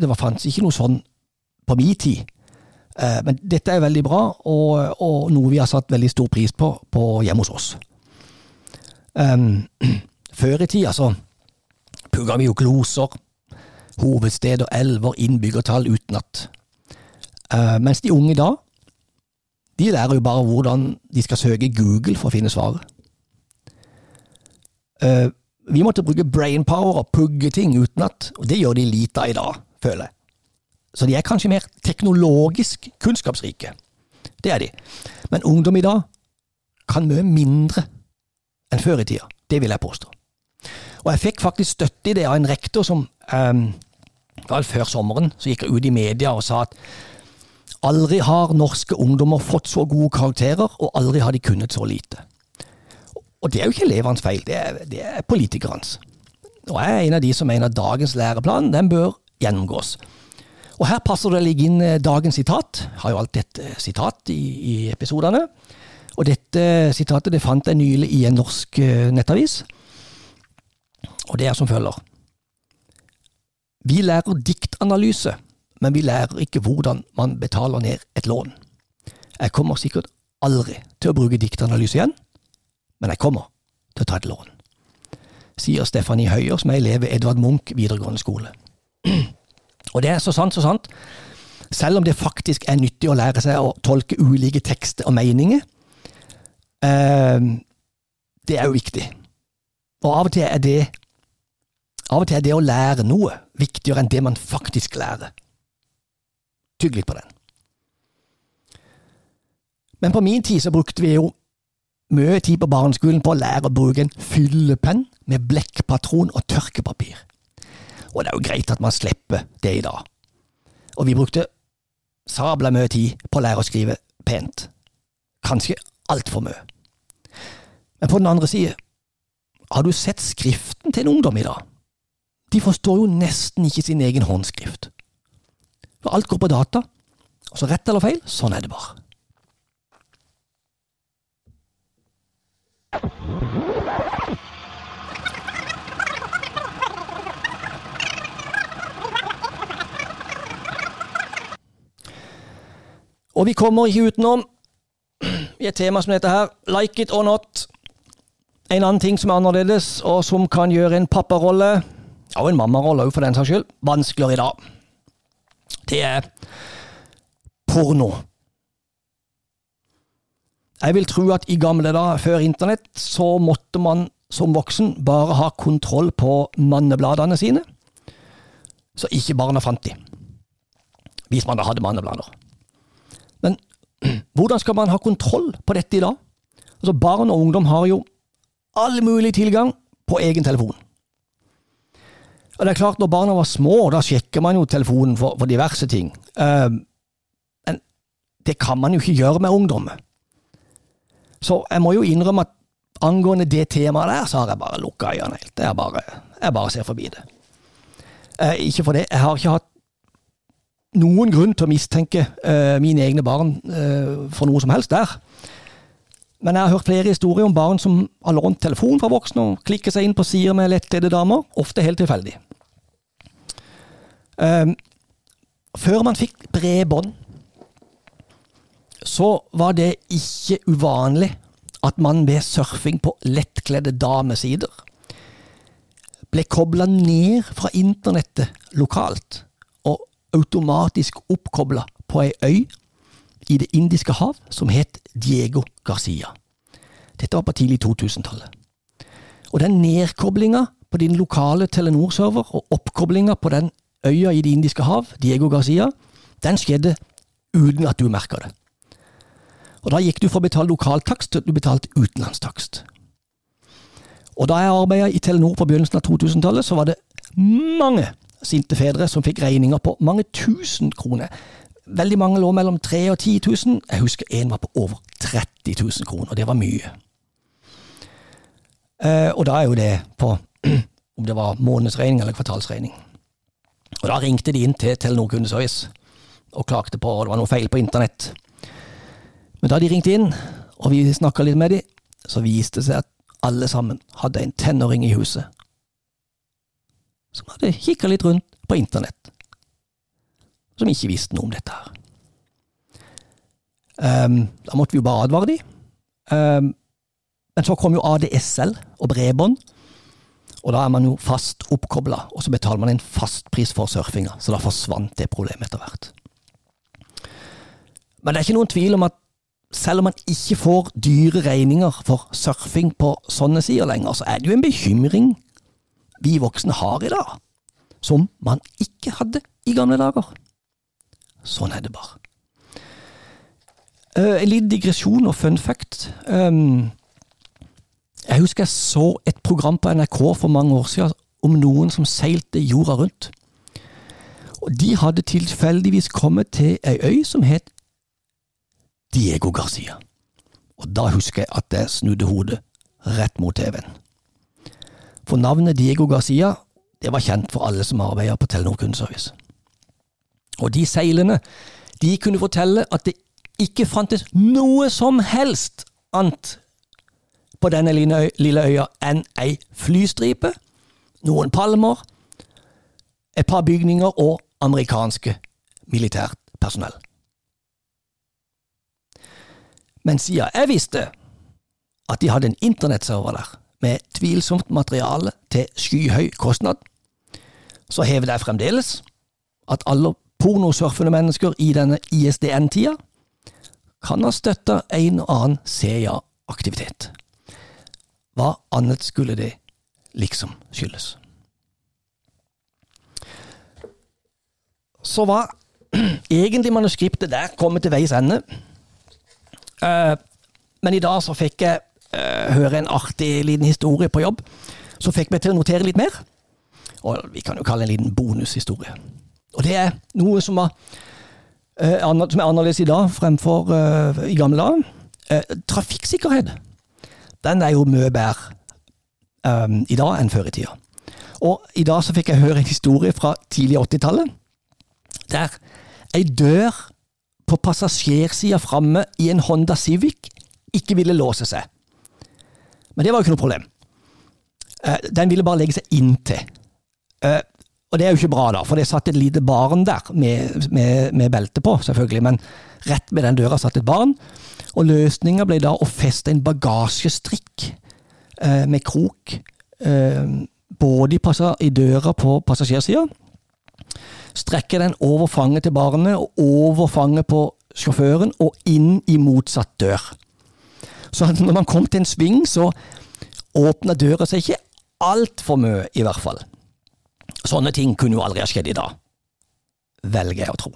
Det var fantes ikke noe sånn på min tid. Eh, men dette er veldig bra, og, og, noe vi har satt veldig stor pris på, på hjemme hos oss. Um, før i tida så pugga vi jo gloser, hovedsteder, elver, innbyggertall utenat. Uh, mens de unge i dag, de lærer jo bare hvordan de skal søke Google for å finne svaret. Uh, vi måtte bruke brainpower og pugge ting utenat, og det gjør de lite av i dag, føler jeg. Så de er kanskje mer teknologisk kunnskapsrike. Det er de. Men ungdom i dag kan mye mindre enn før i tida. Det vil jeg påstå. Og jeg fikk faktisk støtte i det av en rektor som um, før sommeren så gikk jeg ut i media og sa at aldri har norske ungdommer fått så gode karakterer, og aldri har de kunnet så lite. Og det er jo ikke elevenes feil, det er, det er politikernes. Og jeg er en av de som mener at dagens læreplan den bør gjennomgås. Og her passer det å legge inn eh, dagens sitat. Jeg har jo alltid et eh, sitat i, i, episodene. Og dette sitatet det fant jeg nylig i en norsk eh, nettavis. Og det er som følger. Vi lærer diktanalyse, men vi lærer ikke hvordan man betaler ned et lån. Jeg kommer sikkert aldri til å bruke diktanalyse igjen, men jeg kommer til å ta et lån, sier Stefanie Høyer, som er elev ved Edvard Munch videregående skole. Og det er så sant, så sant. Selv om det faktisk er nyttig å lære seg å tolke ulike tekster og meninger. Eh, det er jo viktig. Og av og til er det Av og til er det å lære noe viktigere enn det man faktisk lærer. Tygg litt på den. Men på min tid så brukte vi jo mye tid på barneskolen på å lære å bruke en fyllepenn med blekkpatron og tørkepapir. Og det er jo greit at man slipper det i dag. Og vi brukte sabla mye tid på å lære å skrive pent. Kanskje altfor mye. Men på den andre side, har du sett skriften til en ungdom i dag? De forstår jo nesten ikke sin egen håndskrift. For alt går på data, og så rett eller feil, sånn er det bare. Og vi kommer ikke utenom i et tema som dette her, like it or not. En annen ting som er annerledes, og som kan gjøre en papparolle, og en mammarolle òg for den saks skyld, vanskeligere i dag. Det er porno. Jeg vil tro at i gamle dager, før internett, så måtte man som voksen bare ha kontroll på mannebladene sine, så ikke barna fant de. Hvis man da hadde manneblader. Men hvordan skal man ha kontroll på dette i dag? Altså Barn og ungdom har jo all mulig tilgang på egen telefon. Og det er klart, når barna var små, da sjekker man jo telefonen for, for diverse ting. Uh, men det kan man jo ikke gjøre med ungdom. Så jeg må jo innrømme at angående det temaet der, så har jeg bare lukka øynene helt. Jeg bare, jeg bare ser forbi det. Uh, ikke for det, jeg har ikke hatt noen grunn til å mistenke uh, mine egne barn for noe som helst der. Men jeg har hørt flere historier om barn som har lånt telefon fra voksne og klikker seg inn på sider med lettkledde damer, ofte helt tilfeldig. Um, før man fikk bredbånd, så var det ikke uvanlig at man ved surfing på lettkledde damesider ble kobla ned fra internettet lokalt og automatisk oppkobla på ei øy i Det indiske hav som het Diego Garcia. Dette var på tidlig 2000-tallet. Og den nedkoblinga på din lokale Telenor-server og oppkoblinga på den øya i Det indiske hav, Diego Garcia, den skjedde uten at du merka det. Og Da gikk du fra å betale lokaltakst til at du betalte utenlandstakst. Og Da jeg arbeida i Telenor på begynnelsen av 2000-tallet, så var det mange sinte fedre som fikk regninger på mange tusen kroner Veldig mange lå mellom 3000 og 10 000. Jeg husker en var på over 30 000 kroner, og det var mye. Eh, og da er jo det på om det var månedsregning eller kvartalsregning. Og da ringte de inn til Telenor kundeservice og klagde på at det var noe feil på internett. Men da de ringte inn, og vi snakka litt med dem, så viste det seg at alle sammen hadde en tenåring i huset som hadde kikka litt rundt på internett som ikke visste noe om dette her. Um, da måtte vi jo bare advare de. Um, men så kom jo ADSL og bredbånd, og da er man jo fast oppkobla, og så betaler man en fastpris for surfinga, så da forsvant det problemet etter hvert. Men det er ikke noen tvil om at selv om man ikke får dyre regninger for surfing på sånne sider lenger, så er det jo en bekymring vi voksne har i dag, som man ikke hadde i gamle dager. Sånn er det bare. Uh, en liten digresjon og fun fact. Um, jeg husker jeg så et program på NRK for mange år siden om noen som seilte jorda rundt. Og De hadde tilfeldigvis kommet til ei øy som het Diego Garcia. Og da husker jeg at jeg snudde hodet rett mot TV-en. For navnet Diego Garcia det var kjent for alle som arbeider på Telenor kundeservice. Og de seilene de kunne fortelle at det ikke fantes noe som helst annet på denne lille øya enn ei flystripe, noen palmer, et par bygninger og amerikanske militært personell. Men siden jeg visste at de hadde en internettserver der med tvilsomt materiale til skyhøy kostnad, så hever jeg fremdeles at alle pornosurfende mennesker i denne ISDN-tida kan ha støtta en og annen CIA-aktivitet. Hva annet skulle det liksom skyldes? Så var egentlig manuskriptet der kommet til veis ende. Eh, men i dag så fikk jeg eh, høre en artig liten historie på jobb, som fikk meg til å notere litt mer. Og vi kan jo kalle det en liten bonushistorie. Og det er noe som, var, eh, som er annerledes i dag fremfor eh, i gamle dager. Eh, trafikksikkerhet, den er jo mye bedre i dag enn før i tida. Og i dag så fikk jeg høre en historie fra tidlig 80-tallet, der ei dør på passasjersida framme i en Honda Civic ikke ville låse seg. Men det var jo ikke noe problem. Den ville bare legge seg inntil. Og det er jo ikke bra, da, for det satt et lite barn der, med, med, med belte på, selvfølgelig, men rett ved den døra satt et barn. Og løsninga ble da å feste en bagasjestrikk eh, med krok eh, både i, i døra på passasjersida, strekke den over fanget til barnet og over fanget på sjåføren og inn i motsatt dør. Så når man kom til en sving, så åpna døra seg ikke altfor mye, i hvert fall. Sånne ting kunne jo aldri ha skjedd i dag, velger jeg å tro.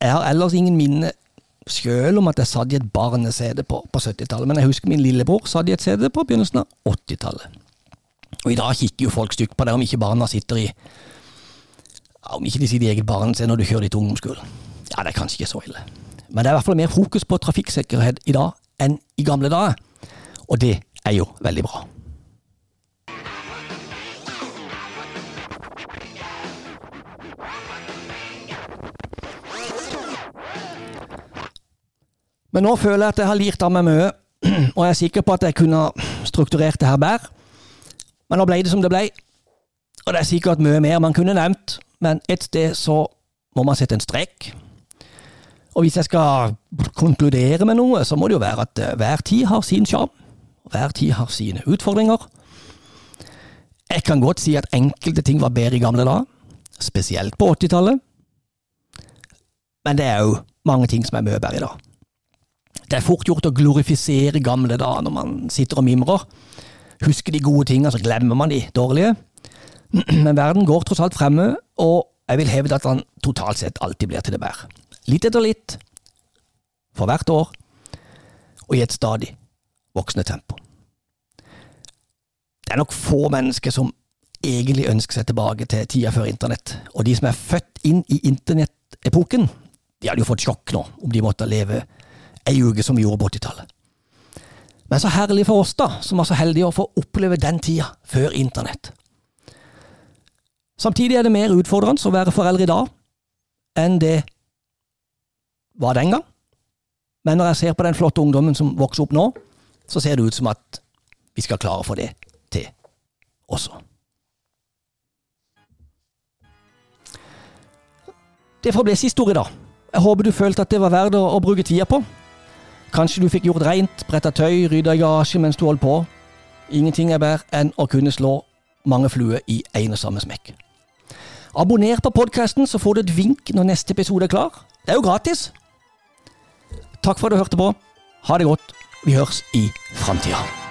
Jeg har ellers ingen minne sjøl om at jeg satt i et barnesete på, på 70-tallet, men jeg husker min lillebror satt i et sete på begynnelsen av 80-tallet. Og i dag kikker jo folk stygt på det om ikke barna sitter i Om ikke de sitter i eget barnesete når du kjører de til. Ja, det er kanskje ikke så ille. Men det er i hvert fall mer fokus på trafikksikkerhet i dag enn i gamle dager. Og det er jo veldig bra. Men nå føler jeg at jeg har lirt av meg mye, og jeg er sikker på at jeg kunne strukturert det her bedre. Men nå ble det som det ble, og det er sikkert mye mer man kunne nevnt, men et sted så må man sette en strek. Og hvis jeg skal konkludere med noe, så må det jo være at eh, hver tid har sin sjarm. Hver tid har sine utfordringer. Jeg kan godt si at enkelte ting var bedre i gamle dager, spesielt på 80-tallet. Men det er jo mange ting som er mye bedre i dag. Det er fort gjort å glorifisere gamle dager når man sitter og mimrer. Husker de gode tingene, så glemmer man de dårlige. Men verden går tross alt fremme, og jeg vil hevde at den totalt sett alltid blir til det bedre. Litt etter litt, for hvert år, og i et stadig voksende tempo. Det er nok få mennesker som egentlig ønsker seg tilbake til tida før internett, og de som er født inn i internettepoken, de hadde jo fått sjokk nå om de måtte leve ei uke som vi gjorde på 80-tallet. Men så herlig for oss, da, som var så heldige å få oppleve den tida før internett. Samtidig er det mer utfordrende å være foreldre i dag enn det var den gang. Men når jeg ser på den flotte ungdommen som vokser opp nå, så ser det ut som at vi skal klare å få det til også. Det får bli siste ord i dag. Jeg håper du følte at det var verdt å, bruke tida på. Kanskje du fikk gjort rent, bretta tøy, rydda garasje mens du holdt på. Ingenting er bedre enn å kunne slå mange fluer i én og samme smekk. Abonner på podkasten, så får du et vink når neste episode er klar. Det er jo gratis. Takk for at du hørte på. Ha det godt. Vi høres i framtida.